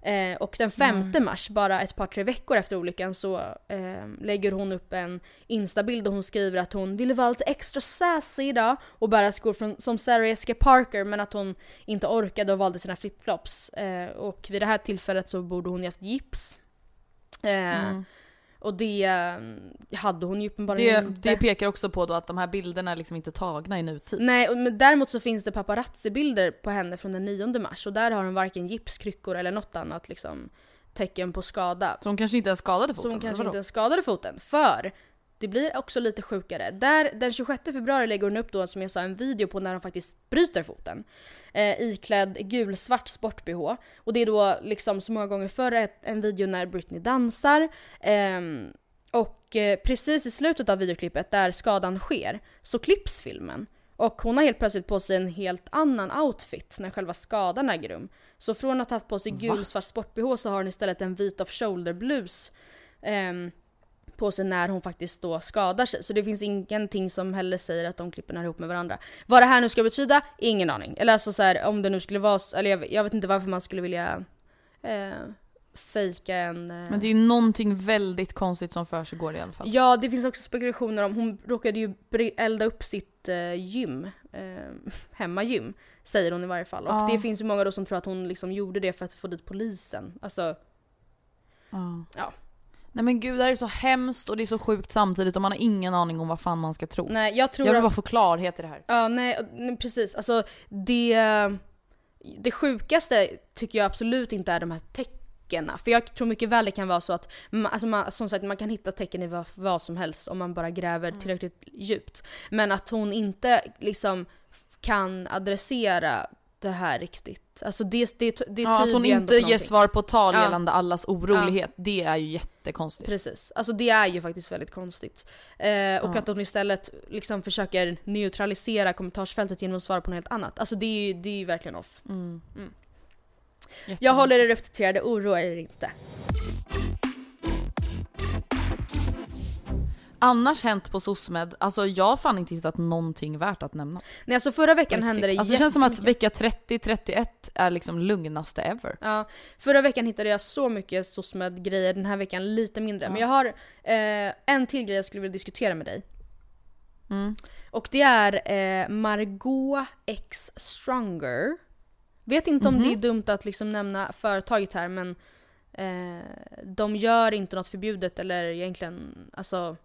Eh, och den 5 mars, bara ett par tre veckor efter olyckan, så eh, lägger hon upp en instabild och hon skriver att hon ville vara lite extra sassy idag och bära skor från, som Sarah Jessica Parker men att hon inte orkade och valde sina flipflops. Eh, och vid det här tillfället så borde hon ju haft gips. Eh, Och det eh, hade hon ju uppenbarligen Det, inte. det pekar också på då att de här bilderna är liksom inte tagna i nutid. Nej, men däremot så finns det paparazzi-bilder på henne från den 9 mars och där har hon varken gipskryckor eller något annat liksom tecken på skada. Så hon kanske inte ens skadade foten? Så hon kanske inte ens skadade foten. För det blir också lite sjukare. Där, den 26 februari lägger hon upp då som jag sa en video på när hon faktiskt bryter foten. Eh, iklädd gulsvart sport-bh. Och det är då liksom så många gånger förr ett- en video när Britney dansar. Ehm, och eh, precis i slutet av videoklippet där skadan sker så klipps filmen. Och hon har helt plötsligt på sig en helt annan outfit när själva skadan äger rum. Så från att ha haft på sig gulsvart sport-bh så har hon istället en vit off-shoulder blus ehm, på sig när hon faktiskt då skadar sig. Så det finns ingenting som heller säger att de klippen är ihop med varandra. Vad det här nu ska betyda? Ingen aning. Eller alltså så här, om det nu skulle vara eller jag, jag vet inte varför man skulle vilja eh, fejka en... Eh, Men det är ju någonting väldigt konstigt som försiggår i alla fall. Ja, det finns också spekulationer om, hon råkade ju elda upp sitt eh, gym, eh, hemmagym, säger hon i varje fall. Och Ja. det finns ju många då som tror att hon liksom gjorde det för att få dit polisen. Alltså, Ja. Ja. Nej men gud det här är så hemskt och det är så sjukt samtidigt och man har ingen aning om vad fan man ska tro. nej jag tror Jag vill att... bara få klarhet i det här. Ja, nej, precis. Alltså det, det sjukaste tycker jag absolut inte är de här tecknen. För jag tror mycket väl det kan vara så att, alltså man, som sagt man kan hitta tecken i vad, vad som helst om man bara gräver tillräckligt djupt. Men att hon inte liksom kan adressera det här riktigt. Alltså det, det, det Ja, att hon inte ger svar på tal Ja. gällande allas orolighet, det är ju jättekonstigt. Precis, alltså det är ju faktiskt väldigt konstigt. Eh, och Ja. att hon istället liksom försöker neutralisera kommentarsfältet genom att svara på något helt annat. Alltså det är ju, det är ju verkligen off. Mm. Mm. Jag håller er uppdaterade, oroa er inte. Annars hänt på SOSMED, alltså jag har fan inte hittat någonting värt att nämna. Nej alltså förra veckan Riktigt. hände det Alltså det känns som att vecka 30-31 är liksom lugnaste ever. Ja, förra veckan hittade jag så mycket SOSMED grejer, den här veckan lite mindre. Ja. Men jag har eh, en till grej jag skulle vilja diskutera med dig. Mm. Och det är eh, Margot X Stronger. Vet inte om Mhm. det är dumt att liksom nämna företaget här men eh, de gör inte något förbjudet eller egentligen alltså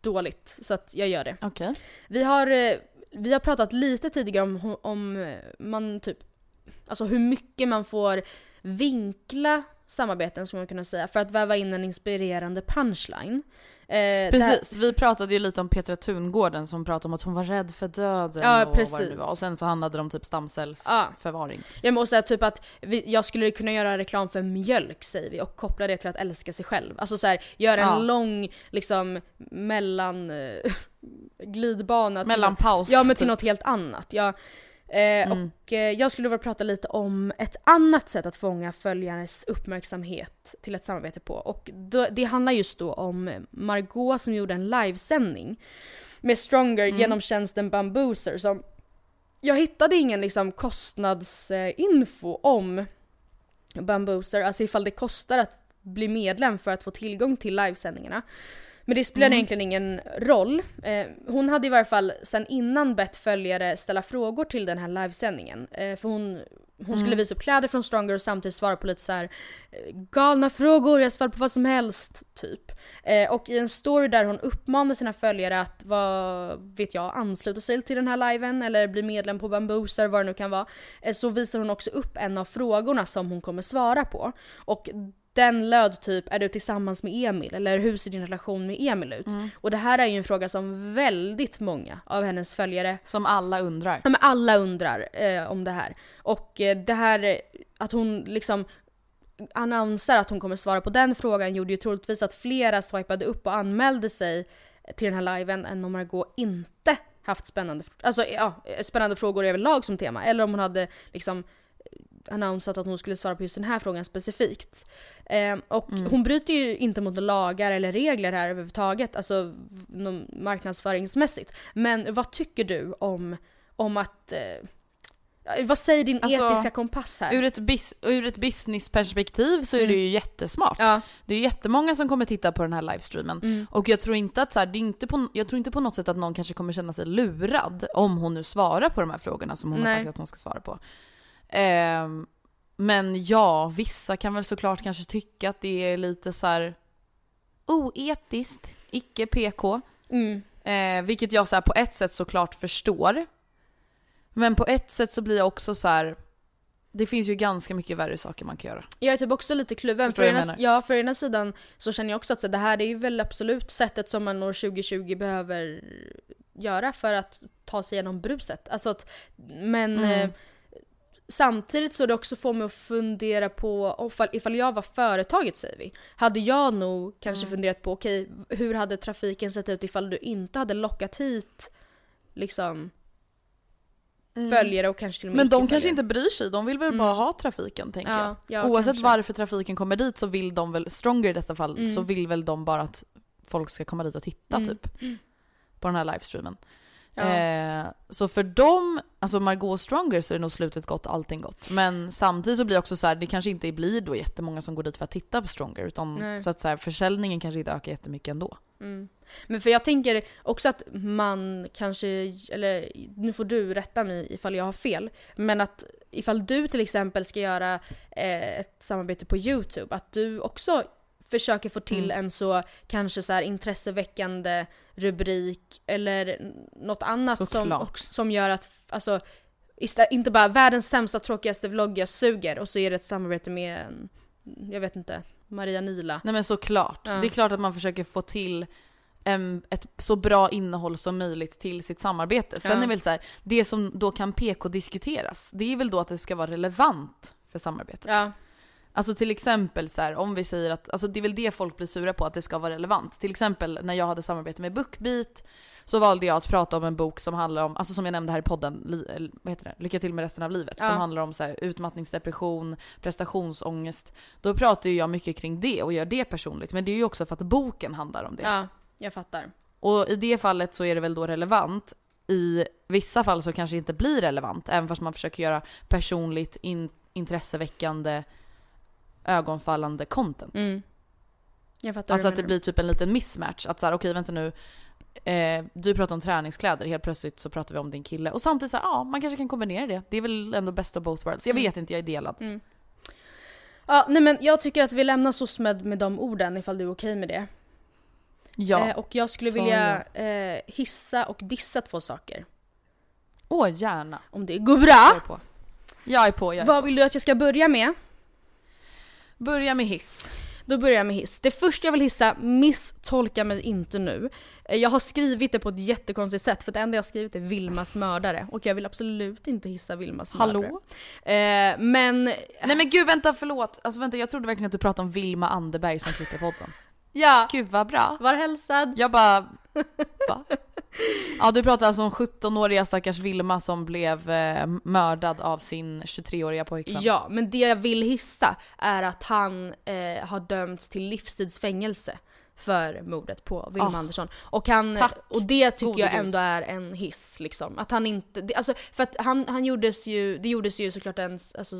dåligt. Så att jag gör det. Okej. Vi har, eh, vi har pratat lite tidigare om, om eh, man typ, alltså hur mycket man får vinkla samarbeten skulle man kunna säga för att väva in en inspirerande punchline. Eh, det här- Precis, vi pratade ju lite om Petra Tungården som pratade om att hon var rädd för döden Ja, och vad det nu precis. var. Och sen så handlade det om typ stamcellsförvaring. Jag måste säga typ att vi, jag skulle kunna göra reklam för mjölk säger vi och koppla det till att älska sig själv. Alltså så här, göra en Ja. lång liksom mellan eh, glidbana. till- Mellanpaus. Ja men till typ. något helt annat. Jag, eh, Mm. Och eh, jag skulle vilja prata lite om ett annat sätt att fånga följares uppmärksamhet till ett samarbete på. Och då, det handlar just då om Margot som gjorde en livesändning med Stronger Mm. genom tjänsten Bambooser som jag hittade ingen liksom kostnadsinfo om Bambooser, alltså ifall det kostar att bli medlem för att få tillgång till livesändningarna. Men det spelar Mm. egentligen ingen roll. Eh, hon hade i varje fall sen innan bett följare ställa frågor till den här livesändningen. Eh, för hon, hon skulle Mm. visa upp kläder från Stronger och samtidigt svara på lite så här eh, galna frågor, jag svarar på vad som helst, typ. Eh, och i en story där hon uppmanar sina följare att, vad vet jag, ansluta sig till den här liven eller bli medlem på Bambooser, vad det nu kan vara. Eh, så visar hon också upp en av frågorna som hon kommer svara på. Och den löd typ, är du tillsammans med Emil? Eller hur ser din relation med Emil ut? Mm. Och det här är ju en fråga som väldigt många av hennes följare Som alla undrar. Ja men alla undrar eh, om det här. Och eh, det här eh, att hon liksom annonserar att hon kommer svara på den frågan gjorde ju troligtvis att flera swipade upp och anmälde sig till den här liven än om Margot inte haft spännande, alltså, ja, spännande frågor överlag som tema. Eller om hon hade liksom annonsat att hon skulle svara på just den här frågan specifikt. Eh, och Mm. hon bryter ju inte mot lagar eller regler här överhuvudtaget, alltså marknadsföringsmässigt. Men vad tycker du om, om att eh, vad säger din Alltså, etiska kompass här? Ur ett, bis- ur ett businessperspektiv så är det Mm. ju jättesmart. Ja. Det är ju jättemånga som kommer titta på den här livestreamen. Mm. Och jag tror inte att så här, det är inte på, jag tror inte på något sätt att någon kanske kommer känna sig lurad om hon nu svarar på de här frågorna som hon Nej. har sagt att hon ska svara på. Ehm, men ja, vissa kan väl såklart kanske tycka att det är lite så här oetiskt, icke PK. Mm. Eh, vilket jag så här, på ett sätt såklart förstår. Men på ett sätt så blir jag också så här. Det finns ju ganska mycket värre saker man kan göra. Jag är typ också lite kluven. För ena, ja, för ena sidan så känner jag också att så, det här är ju väl absolut sättet som man år 2020 behöver göra för att ta sig igenom bruset. Alltså att, men Mm. eh, samtidigt så det också får mig att fundera på ifall, jag var företaget säger vi. Hade jag nog kanske Mm. funderat på okej, hur hade trafiken sett ut ifall du inte hade lockat hit liksom följare och kanske till och med Mm. Men de kanske inte bryr sig, de vill väl Mm. bara ha trafiken tänker Ja, jag. ja, Oavsett kanske. varför trafiken kommer dit så vill de väl, Stronger i detta fall, Mm. så vill väl de bara att folk ska komma dit och titta Mm. typ. På den här livestreamen. Ja. Eh, så för dem, alltså Margot Stronger så är nog slutet gott, allting gott. Men samtidigt så blir det också så här, det kanske inte blir då jättemånga som går dit för att titta på Stronger. Utan Nej. så att så här, försäljningen kanske inte ökar jättemycket ändå. Mm. Men för jag tänker också att man kanske, eller nu får du rätta mig ifall jag har fel, men att ifall du till exempel ska göra eh, ett samarbete på YouTube, att du också försöker få till Mm. en så kanske så här intresseväckande rubrik eller något annat som, som gör att, alltså, inte bara världens sämsta tråkigaste vlogg jag suger och så är det ett samarbete med, jag vet inte, Maria Nila. Nej men såklart. Ja. Det är klart att man försöker få till em, ett så bra innehåll som möjligt till sitt samarbete. Sen Ja. är väl så här, det som då kan PK-diskuteras, det är väl då att det ska vara relevant för samarbetet. Ja. Alltså till exempel så här, om vi säger att, alltså det är väl det folk blir sura på, att det ska vara relevant. Till exempel när jag hade samarbete med Bookbeat så valde jag att prata om en bok som handlar om, alltså som jag nämnde här i podden, vad heter det? Lycka till med resten av livet. Ja. Som handlar om så här, utmattningsdepression, prestationsångest. Då pratar ju jag mycket kring det och gör det personligt. Men det är ju också för att boken handlar om det. ja, jag fattar. Och i det fallet så är det väl då relevant. I vissa fall så kanske det inte blir relevant, även fast man försöker göra personligt, in, intresseväckande, ögonfallande content. Mm. Jag fattar Alltså att det blir typ en liten mismatch. Att såhär, okej vänta nu. Eh, du pratar om träningskläder, helt plötsligt så pratar vi om din kille. Och samtidigt så här, ja man kanske kan kombinera det. Det är väl ändå best of both worlds. Jag Mm. vet inte, jag är delad. Mm. Ja, nej men jag tycker att vi lämnar SOSMED med de orden ifall du är okej med det. Ja. Eh, och jag skulle så vilja eh, hissa och dissa två saker. Åh gärna. Om det går Jag är bra. på. Jag är på, jag är Vad vill du att jag ska börja med? Börja med hiss. Då börjar jag med hiss. Det första jag vill hissa, misstolka mig inte nu. Eh, Jag har skrivit det på ett jättekonstigt sätt för det enda jag har skrivit är Vilmas mördare. Och jag vill absolut inte hissa Vilmas mördare. Hallå? Eh, men Nej men gud vänta förlåt. Alltså vänta jag trodde verkligen att du pratade om Vilma Anderberg som klipper podden. ja, Gud vad bra. var hälsad. Jag bara... Va? Ja du pratar alltså om 17-åriga stackars Vilma som blev eh, mördad av sin 23-åriga pojkvän. Ja, men det jag vill hissa är att han eh, har dömts till livstidsfängelse för mordet på Wilhelm Ah, Andersson. Och, han, tack, och det tycker gode jag ändå är en hiss liksom. Att han inte, det, alltså, för att han, han gjordes ju, det gjordes ju såklart en, alltså,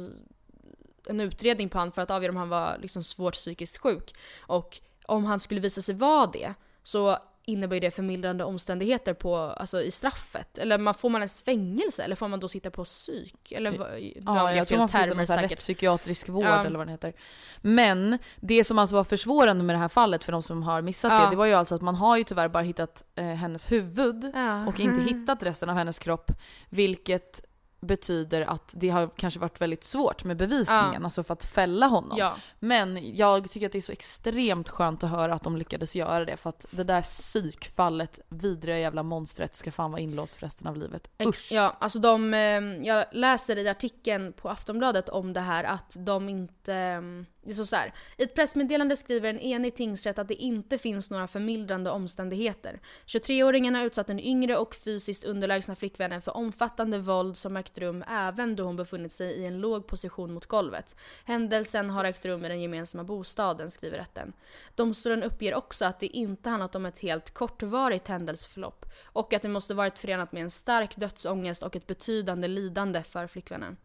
en utredning på han för att avgöra om han var liksom svårt psykiskt sjuk. Och om han skulle visa sig vara det så innebär ju det förmildrande omständigheter på, alltså, i straffet. Eller man, får man ens fängelse eller får man då sitta på psyk? Eller vad, nu Ja, jag tror man får sitta säkert. rättspsykiatrisk vård Ja. eller vad den heter. Men det som alltså var försvårande med det här fallet för de som har missat Ja. det, det var ju alltså att man har ju tyvärr bara hittat eh, hennes huvud Ja. och inte hittat resten av hennes kropp. Vilket betyder att det har kanske varit väldigt svårt med bevisningen, Ja. alltså för att fälla honom. Ja. Men jag tycker att det är så extremt skönt att höra att de lyckades göra det för att det där psykfallet, vidriga jävla monstret ska fan vara inlåst för resten av livet. Usch! Ja, alltså de, eh, jag läser i artikeln på Aftonbladet om det här att de inte, eh, det står så, här. I ett pressmeddelande skriver en enig tingsrätt att det inte finns några förmildrande omständigheter. 23-åringen har utsatt den yngre och fysiskt underlägsna flickvännen för omfattande våld som ägt rum även då hon befunnit sig i en låg position mot golvet. Händelsen har ägt rum i den gemensamma bostaden, skriver rätten. Domstolen uppger också att det inte handlat om ett helt kortvarigt händelseförlopp och att det måste varit förenat med en stark dödsångest och ett betydande lidande för flickvännen.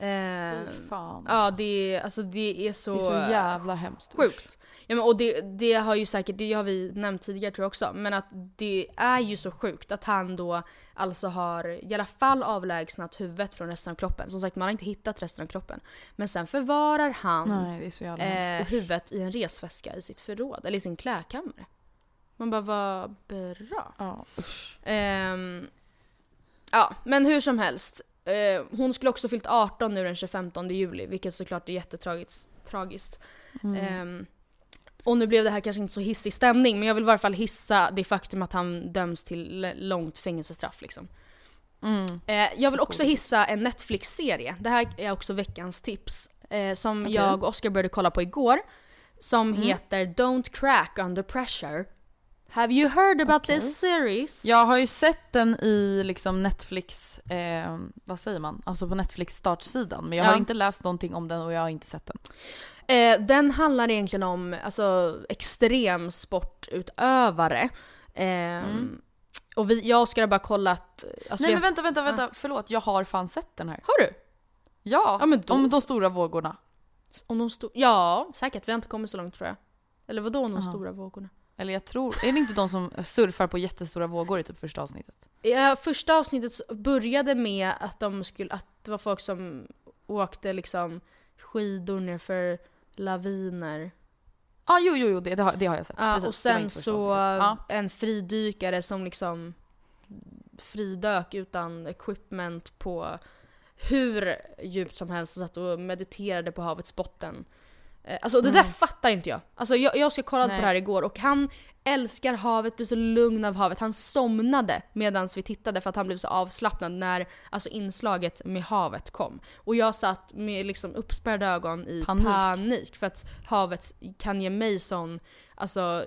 Eh, fan. ja, alltså. det är, alltså det är så, det är så jävla hemskt. sjukt. Ja, men, och det, det har ju säkert, det har vi nämnt tidigare tror jag också, men att det är ju så sjukt att han då alltså har i alla fall avlägsnat huvudet från resten av kroppen. Som sagt, man har inte hittat resten av kroppen. Men sen förvarar han Nej, eh, huvudet i en resväska i sitt förråd, eller i sin klädkammare. Man bara, vad bra. Ja. Ehm, ja, men hur som helst. Eh, hon skulle också fyllt 18 nu den 25 juli, vilket såklart är jättetragiskt. Tragiskt. Mm. Ehm, och nu blev det här kanske inte så hissig stämning, men jag vill i varje fall hissa det faktum att han döms till långt fängelsestraff liksom. Mm. Eh, jag vill också hissa en Netflix-serie. Det här är också veckans tips. Eh, som Okej. jag och Oskar började kolla på igår. Som Mm. heter Don't Crack Under Pressure. Have you heard about Okej. this series? Jag har ju sett den i liksom Netflix, eh, vad säger man? Alltså på Netflix startsidan. Men jag Ja. har inte läst någonting om den och jag har inte sett den. Eh, den handlar egentligen om alltså, extremsportutövare. Eh, Och vi, jag och Oskar har bara kollat... Alltså, Mm. Nej men vänta, vänta, vänta. Förlåt. Jag har fan sett den här. Har du? Ja, Ja, då- om de stora vågorna. Om de sto- ja, säkert. Vi har inte kommit så långt tror jag. Eller vadå de Aha. stora vågorna? Eller jag tror, är det inte de som surfar på jättestora vågor i typ första avsnittet? Ja, första avsnittet började med att, de skulle, att det var folk som åkte liksom skidor nerför laviner. Ja, ah, jo, jo, jo, det, det, har, det har jag sett. Ja, Precis, och sen så. Ja. en fridykare som liksom fridök utan equipment på hur djupt som helst och satt och mediterade på havets botten. Eh, Alltså det där fattar inte jag. Alltså jag, jag ska kolla på Mm. Det här igår och han älskar havet, blir så lugn av havet. Han somnade medan vi tittade för att han blev så avslappnad när alltså inslaget med havet kom. Och jag satt med liksom uppspärrade ögon i Panik. panik. för att havet kan ge mig sån, alltså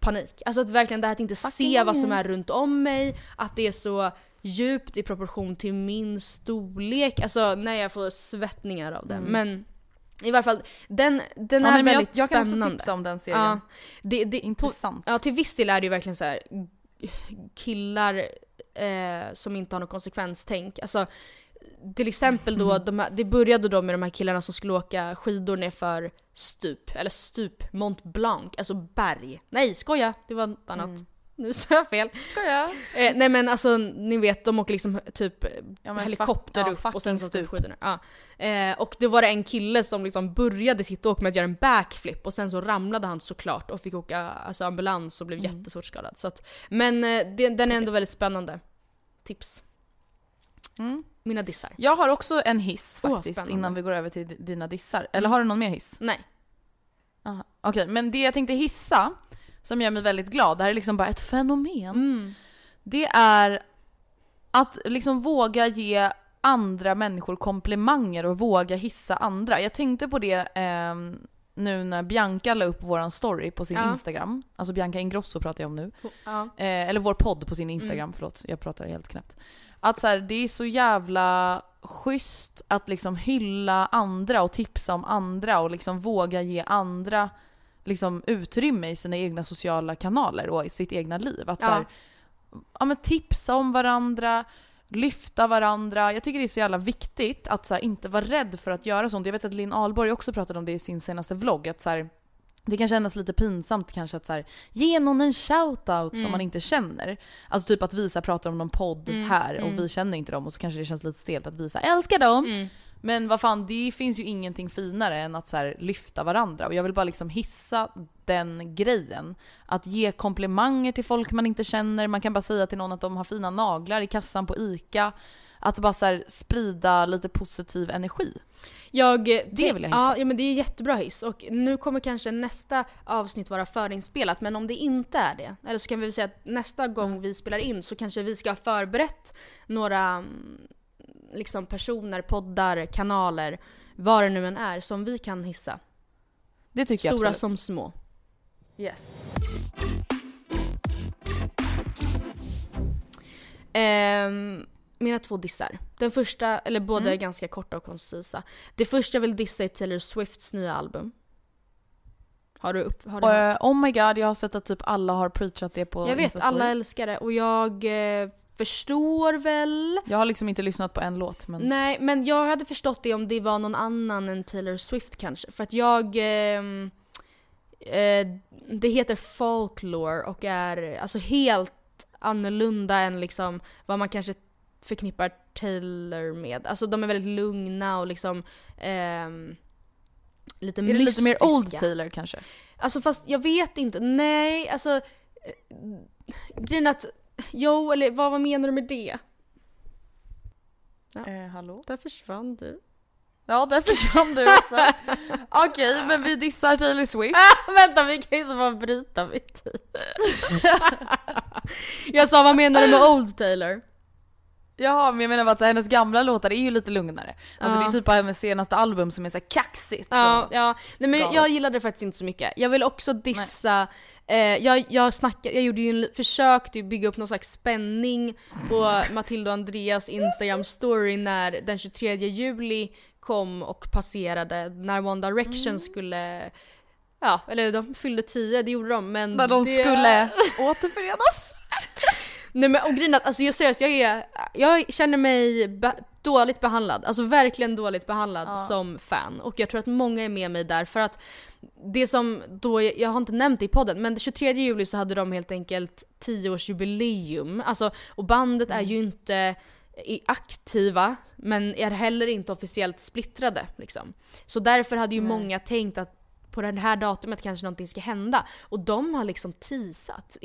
panik. Alltså att verkligen det här att inte se Fucking vad som är runt om mig, att det är så djupt i proportion till min storlek. Alltså när jag får svettningar av det. Men i varje fall, den, den Ja, är nej, men jag, väldigt jag kan också spännande. tipsa om den serien. Ja, det, det, på, Intressant. ja, till viss del är det ju verkligen så här killar eh, som inte har något konsekvenstänk. Alltså, till exempel då, Mm. de här, det började då med de här killarna som skulle åka skidor nerför stup, eller stup, Mont Blanc, alltså berg. Nej, skoja, det var något annat. Mm. Nu sa jag fel. Ska jag? Eh, nej men alltså ni vet, de åker liksom typ Ja, helikopter fuck- ja, upp och sen så typ skidorna. Ja. Eh, och då var det en kille som liksom började sitt åk med att göra en backflip och sen så ramlade han såklart och fick åka alltså, ambulans och blev Mm. jättesvårt skadad. Så att, men eh, den är ändå väldigt spännande. Tips. Mm. Mina dissar. Jag har också en hiss faktiskt spännande. innan vi går över till dina dissar. Eller har du någon mer hiss? Nej. Okej, men det jag tänkte hissa, som gör mig väldigt glad, det här är liksom bara ett fenomen. Mm. Det är att liksom våga ge andra människor komplimanger och våga hissa andra. Jag tänkte på det ehm, nu när Bianca la upp våran story på sin Ja. Instagram. Alltså Bianca Ingrosso pratar jag om nu. Ja. Eh, eller vår podd på sin Instagram, förlåt. Jag pratar helt knäppt. Att så här, det är så jävla schysst att liksom hylla andra och tipsa om andra och liksom våga ge andra liksom utrymme i sina egna sociala kanaler och i sitt egna liv. Att så Ja. här, ja, men tipsa om varandra, lyfta varandra. Jag tycker det är så jävla viktigt att så här, inte vara rädd för att göra sånt. Jag vet att Linn Ahlborg också pratade om det i sin senaste vlogg. Att så här, det kan kännas lite pinsamt kanske att så här, ge någon en shoutout som man inte känner. Alltså typ att Visa pratar om någon podd här och vi känner inte dem och så kanske det känns lite stelt att Visa älskar dem. Men vad fan, det finns ju ingenting finare än att så lyfta varandra. Och jag vill bara liksom hissa den grejen. Att ge komplimanger till folk man inte känner. Man kan bara säga till någon att de har fina naglar i kassan på ICA. Att bara så sprida lite positiv energi. Jag, Det vill jag hissa. Ja, men det är jättebra hiss. Och nu kommer kanske nästa avsnitt vara förinspelat, men om det inte är det, eller så kan vi säga att nästa gång vi spelar in så kanske vi ska ha förberett några mm, liksom personer, poddar, kanaler, vad det nu än är, som vi kan hissa. Det tycker jag Stora absolut. som små. Yes. Ehm, mina två dissar. Den första, eller båda Mm. är ganska korta och koncisa. Det första jag vill dissa är Taylor Swifts nya album. Har du, upp, har du hört? eh, oh my god, jag har sett att typ alla har preachat det på Jag vet, alla älskar det och jag eh, förstår väl. Jag har liksom inte lyssnat på en låt men... Nej, men jag hade förstått det om det var någon annan än Taylor Swift kanske. För att jag... ehm, eh, det heter folklore och är alltså helt annorlunda än liksom vad man kanske förknippar Taylor med. Alltså de är väldigt lugna och liksom ehm, lite Är det lite mer old mystiska. Taylor kanske? Alltså fast jag vet inte, nej alltså eh, grejen att, jo eller vad, vad menar du med det? Ja. Eh, hallå? Där försvann du. Ja, där försvann du också. Okej, men vi dissar Taylor Swift. Ah, vänta vi kan ju inte bara bryta mitt i. Jag sa vad menar du med old Taylor? Jaha, men jag menar bara att så här, hennes gamla låtar är ju lite lugnare. Alltså Ja. det är typ bara hennes senaste album som är så här kaxigt. Ja, ja. Nej men galet. jag gillade det faktiskt inte så mycket. Jag vill också dissa, eh, jag, jag, snackade, jag gjorde ju en, li- försökte ju bygga upp någon slags spänning på Matilda och Andreas Instagram story när den 23 juli kom och passerade, när One Direction Mm. skulle Ja, eller de fyllde 10, det gjorde de men När de det... skulle återförenas. Nej men och grejen är att, alltså jag seriöst, jag, är, jag känner mig be- dåligt behandlad, alltså verkligen dåligt behandlad Ja. som fan. Och jag tror att många är med mig där för att det som då, jag har inte nämnt det i podden, men den 23 juli så hade de helt enkelt 10-årsjubileum. Alltså, och bandet är ju inte i- aktiva, men är heller inte officiellt splittrade. Liksom. Så därför hade ju många tänkt att på det här datumet kanske någonting ska hända. Och de har liksom teasat,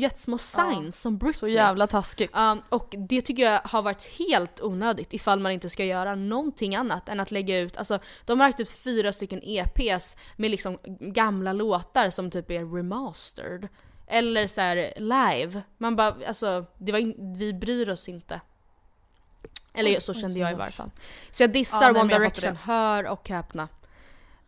gett små signs som Britney. Så jävla taskigt. Ja, och det tycker jag har varit helt onödigt ifall man inte ska göra någonting annat än att lägga ut, alltså de har lagt ut fyra stycken EPs med liksom gamla låtar som typ är remastered. Eller så här live. Man bara, alltså det var in, vi bryr oss inte. Eller så kände jag i varje fall. Så jag dissar Ja, nej, One Direction, hör och häpna.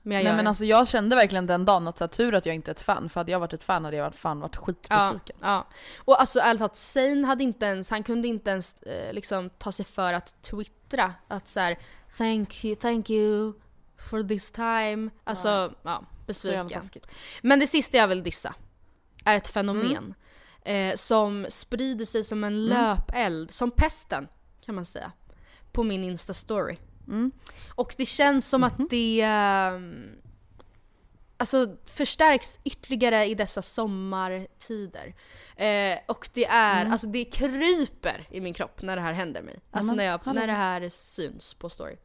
Men jag Nej men alltså jag kände verkligen den dagen att så här, tur att jag inte är ett fan, för hade jag varit ett fan hade jag varit fan varit Ja, skitbesviken. ja. Och alltså ärligt talat, Zayn hade inte ens, han kunde inte ens eh, liksom ta sig för att twittra att så här, thank you, thank you for this time. Alltså, ja, jävla besviken. Men det sista jag vill dissa är ett Mm. fenomen eh, som sprider sig som en löpeld, som pesten kan man säga, på min Insta-story. Mm. Och det känns som Mhm. att det ehm, alltså, förstärks ytterligare i dessa sommartider. Eh, och det är, alltså det kryper i min kropp när det här händer mig. Alltså när, jag, när det här syns på story.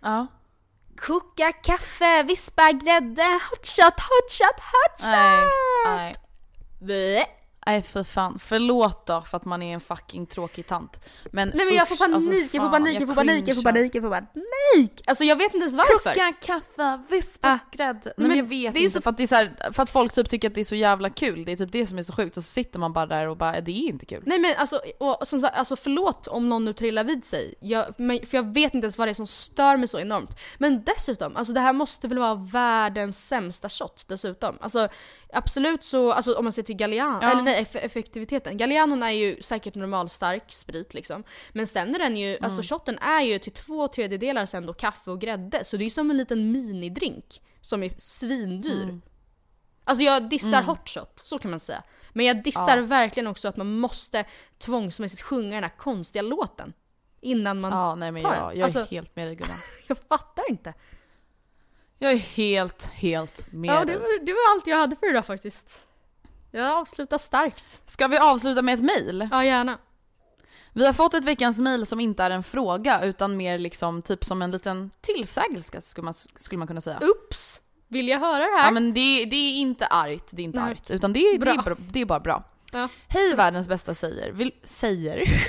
Ja. Koka kaffe, vispa grädde, hot shot, hot shot, hot shot! Nej, nej. Nej för fan, förlåt då för att man är en fucking tråkig tant. Men Nej men jag får usch, panik, alltså, jag får fan, panik, jag får panik, jag får panik, jag får panik! Alltså jag vet inte ens varför. Koka kaffe, vispa Ah. grädde. Nej Men men jag vet inte, så- för, att det är så här, för att folk typ tycker att det är så jävla kul. Det är typ det som är så sjukt och så sitter man bara där och bara det är inte kul. Nej men alltså, och, som sagt, alltså förlåt om någon nu trillar vid sig. Jag, men, för jag vet inte ens vad det är som stör mig så enormt. Men dessutom, alltså det här måste väl vara världens sämsta shot dessutom. Alltså absolut så, alltså om man ser till Galliano, Ja. eller nej eff- effektiviteten. Gallianon är ju säkert normalstark sprit liksom. Men sen är den ju, alltså shotten är ju till två tredjedelar sen då kaffe och grädde. Så det är ju som en liten minidrink som är svindyr. Alltså jag dissar hot shot, så kan man säga. Men jag dissar Ja. verkligen också att man måste tvångsmässigt sjunga den här konstiga låten. Innan man... Ja nej men tar jag, den. jag är Alltså- helt med dig Gullan. Jag fattar inte. Jag är helt, helt med Ja, det var, det var allt jag hade för idag faktiskt. Jag avslutar starkt. Ska vi avsluta med ett mail? Ja, gärna. Vi har fått ett veckans mail som inte är en fråga utan mer liksom typ som en liten tillsägelse skulle man, skulle man kunna säga. Ups! Vill jag höra det här? Ja men det, det är inte argt, det är inte Nej. argt. Utan det, det, är, det är bara bra. Ja. Hej världens bästa säger. Vill, säger?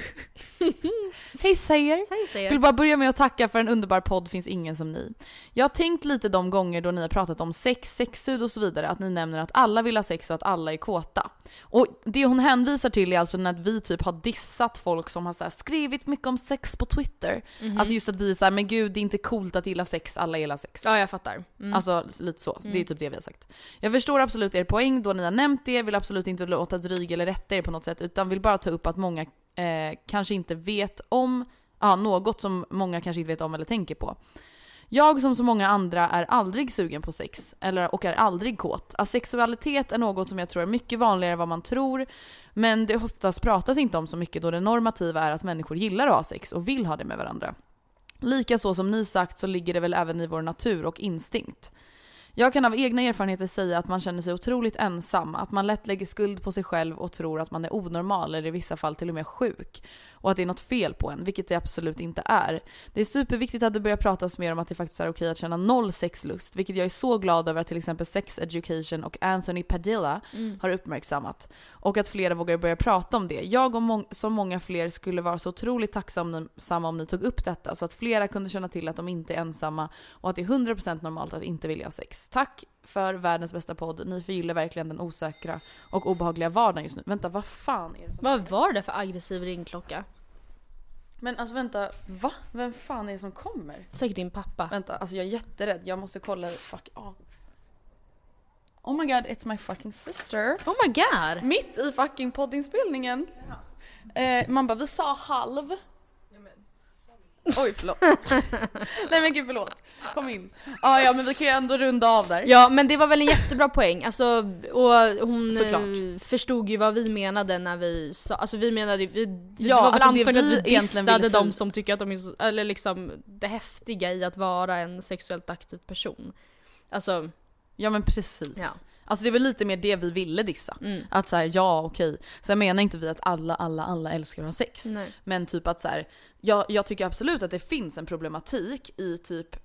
Hej säger. Hej säger Vill bara börja med att tacka för en underbar podd Finns ingen som ni. Jag har tänkt lite de gånger då ni har pratat om sex, sexsud och så vidare att ni nämner att alla vill ha sex och att alla är kåta. Och det hon hänvisar till är alltså när vi typ har dissat folk som har så skrivit mycket om sex på Twitter. Alltså just att vi är såhär, men gud det är inte coolt att gilla sex, alla gillar sex. Ja, jag fattar. Mm. Alltså lite så, det är typ det vi har sagt. Jag förstår absolut er poäng då ni har nämnt det, vill absolut inte låta dryg eller rätta er på något sätt utan vill bara ta upp att många eh, kanske inte vet om, ja något som många kanske inte vet om eller tänker på. Jag som så många andra är aldrig sugen på sex, eller, och är aldrig kåt. Asexualitet är något som jag tror är mycket vanligare än vad man tror, men det oftast pratas inte om så mycket då det normativa är att människor gillar att ha sex och vill ha det med varandra. Likaså som ni sagt så ligger det väl även i vår natur och instinkt. Jag kan av egna erfarenheter säga att man känner sig otroligt ensam, att man lätt lägger skuld på sig själv och tror att man är onormal eller i vissa fall till och med sjuk. Och att det är något fel på en, vilket det absolut inte är. Det är superviktigt att det börjar pratas mer om att det faktiskt är okej att känna noll sexlust, vilket jag är så glad över att till exempel Sex Education och Anthony Padilla har uppmärksammat. Och att flera vågar börja prata om det. Jag och må- som många fler skulle vara så otroligt tacksamma om ni tog upp detta så att flera kunde känna till att de inte är ensamma och att det är 100% normalt att inte vilja ha sex. Tack för världens bästa podd. Ni förgyller verkligen den osäkra och obehagliga vardagen just nu. Vänta, vad fan är det som... Vad var det för aggressiv ringklocka? Men alltså vänta, va? Vem fan är det som kommer? Säkert din pappa. Vänta, alltså jag är jätterädd. Jag måste kolla. Fuck av. Oh my god, it's my fucking sister. Oh my god! Mitt i fucking poddinspelningen. Eh, man bara, vi sa halv. Oj förlåt. Nej men gud förlåt. Kom in. Ah, ja men vi kan ju ändå runda av där. Ja men det var väl en jättebra poäng, alltså, och hon Såklart. eh, förstod ju vad vi menade när vi sa, alltså vi menade, vi, det Ja, var väl alltså det antagligen vi att vi egentligen dissade de som tycker att de är så, eller liksom det häftiga i att vara en sexuellt aktiv person. Alltså, Ja men precis. Ja. Alltså det var lite mer det vi ville dissa. mm. Att såhär, ja okej. Sen menar inte vi att alla, alla, alla älskar att ha sex. nej. Men typ att så här, jag, jag tycker absolut att det finns en problematik i typ,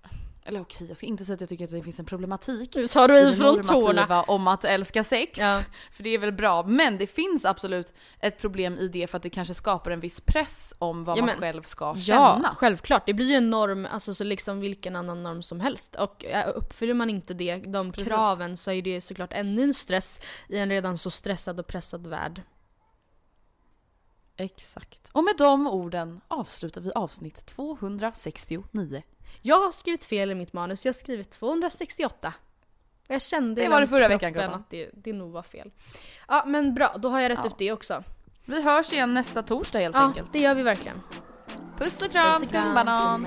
eller okej jag ska inte säga att jag tycker att det finns en problematik Nu tar du i från tårna. om att älska sex. Ja. För det är väl bra. Men det finns absolut ett problem i det för att det kanske skapar en viss press om vad Ja, man själv ska Ja, känna. självklart. Det blir ju en norm, alltså så liksom vilken annan norm som helst. Och uppfyller man inte det, de Precis. kraven så är det såklart ännu en stress i en redan så stressad och pressad värld. Exakt. Och med de orden avslutar vi avsnitt 269. Jag har skrivit fel i mitt manus, jag har skrivit 268. Och Jag kände Det var det förra veckan, att det, det nog var fel. Ja men bra, då har jag rätt Ja. ut det också. Vi hörs igen nästa torsdag helt Ja, enkelt. det gör vi verkligen. Puss och kram, Puss och kram, skumbanan!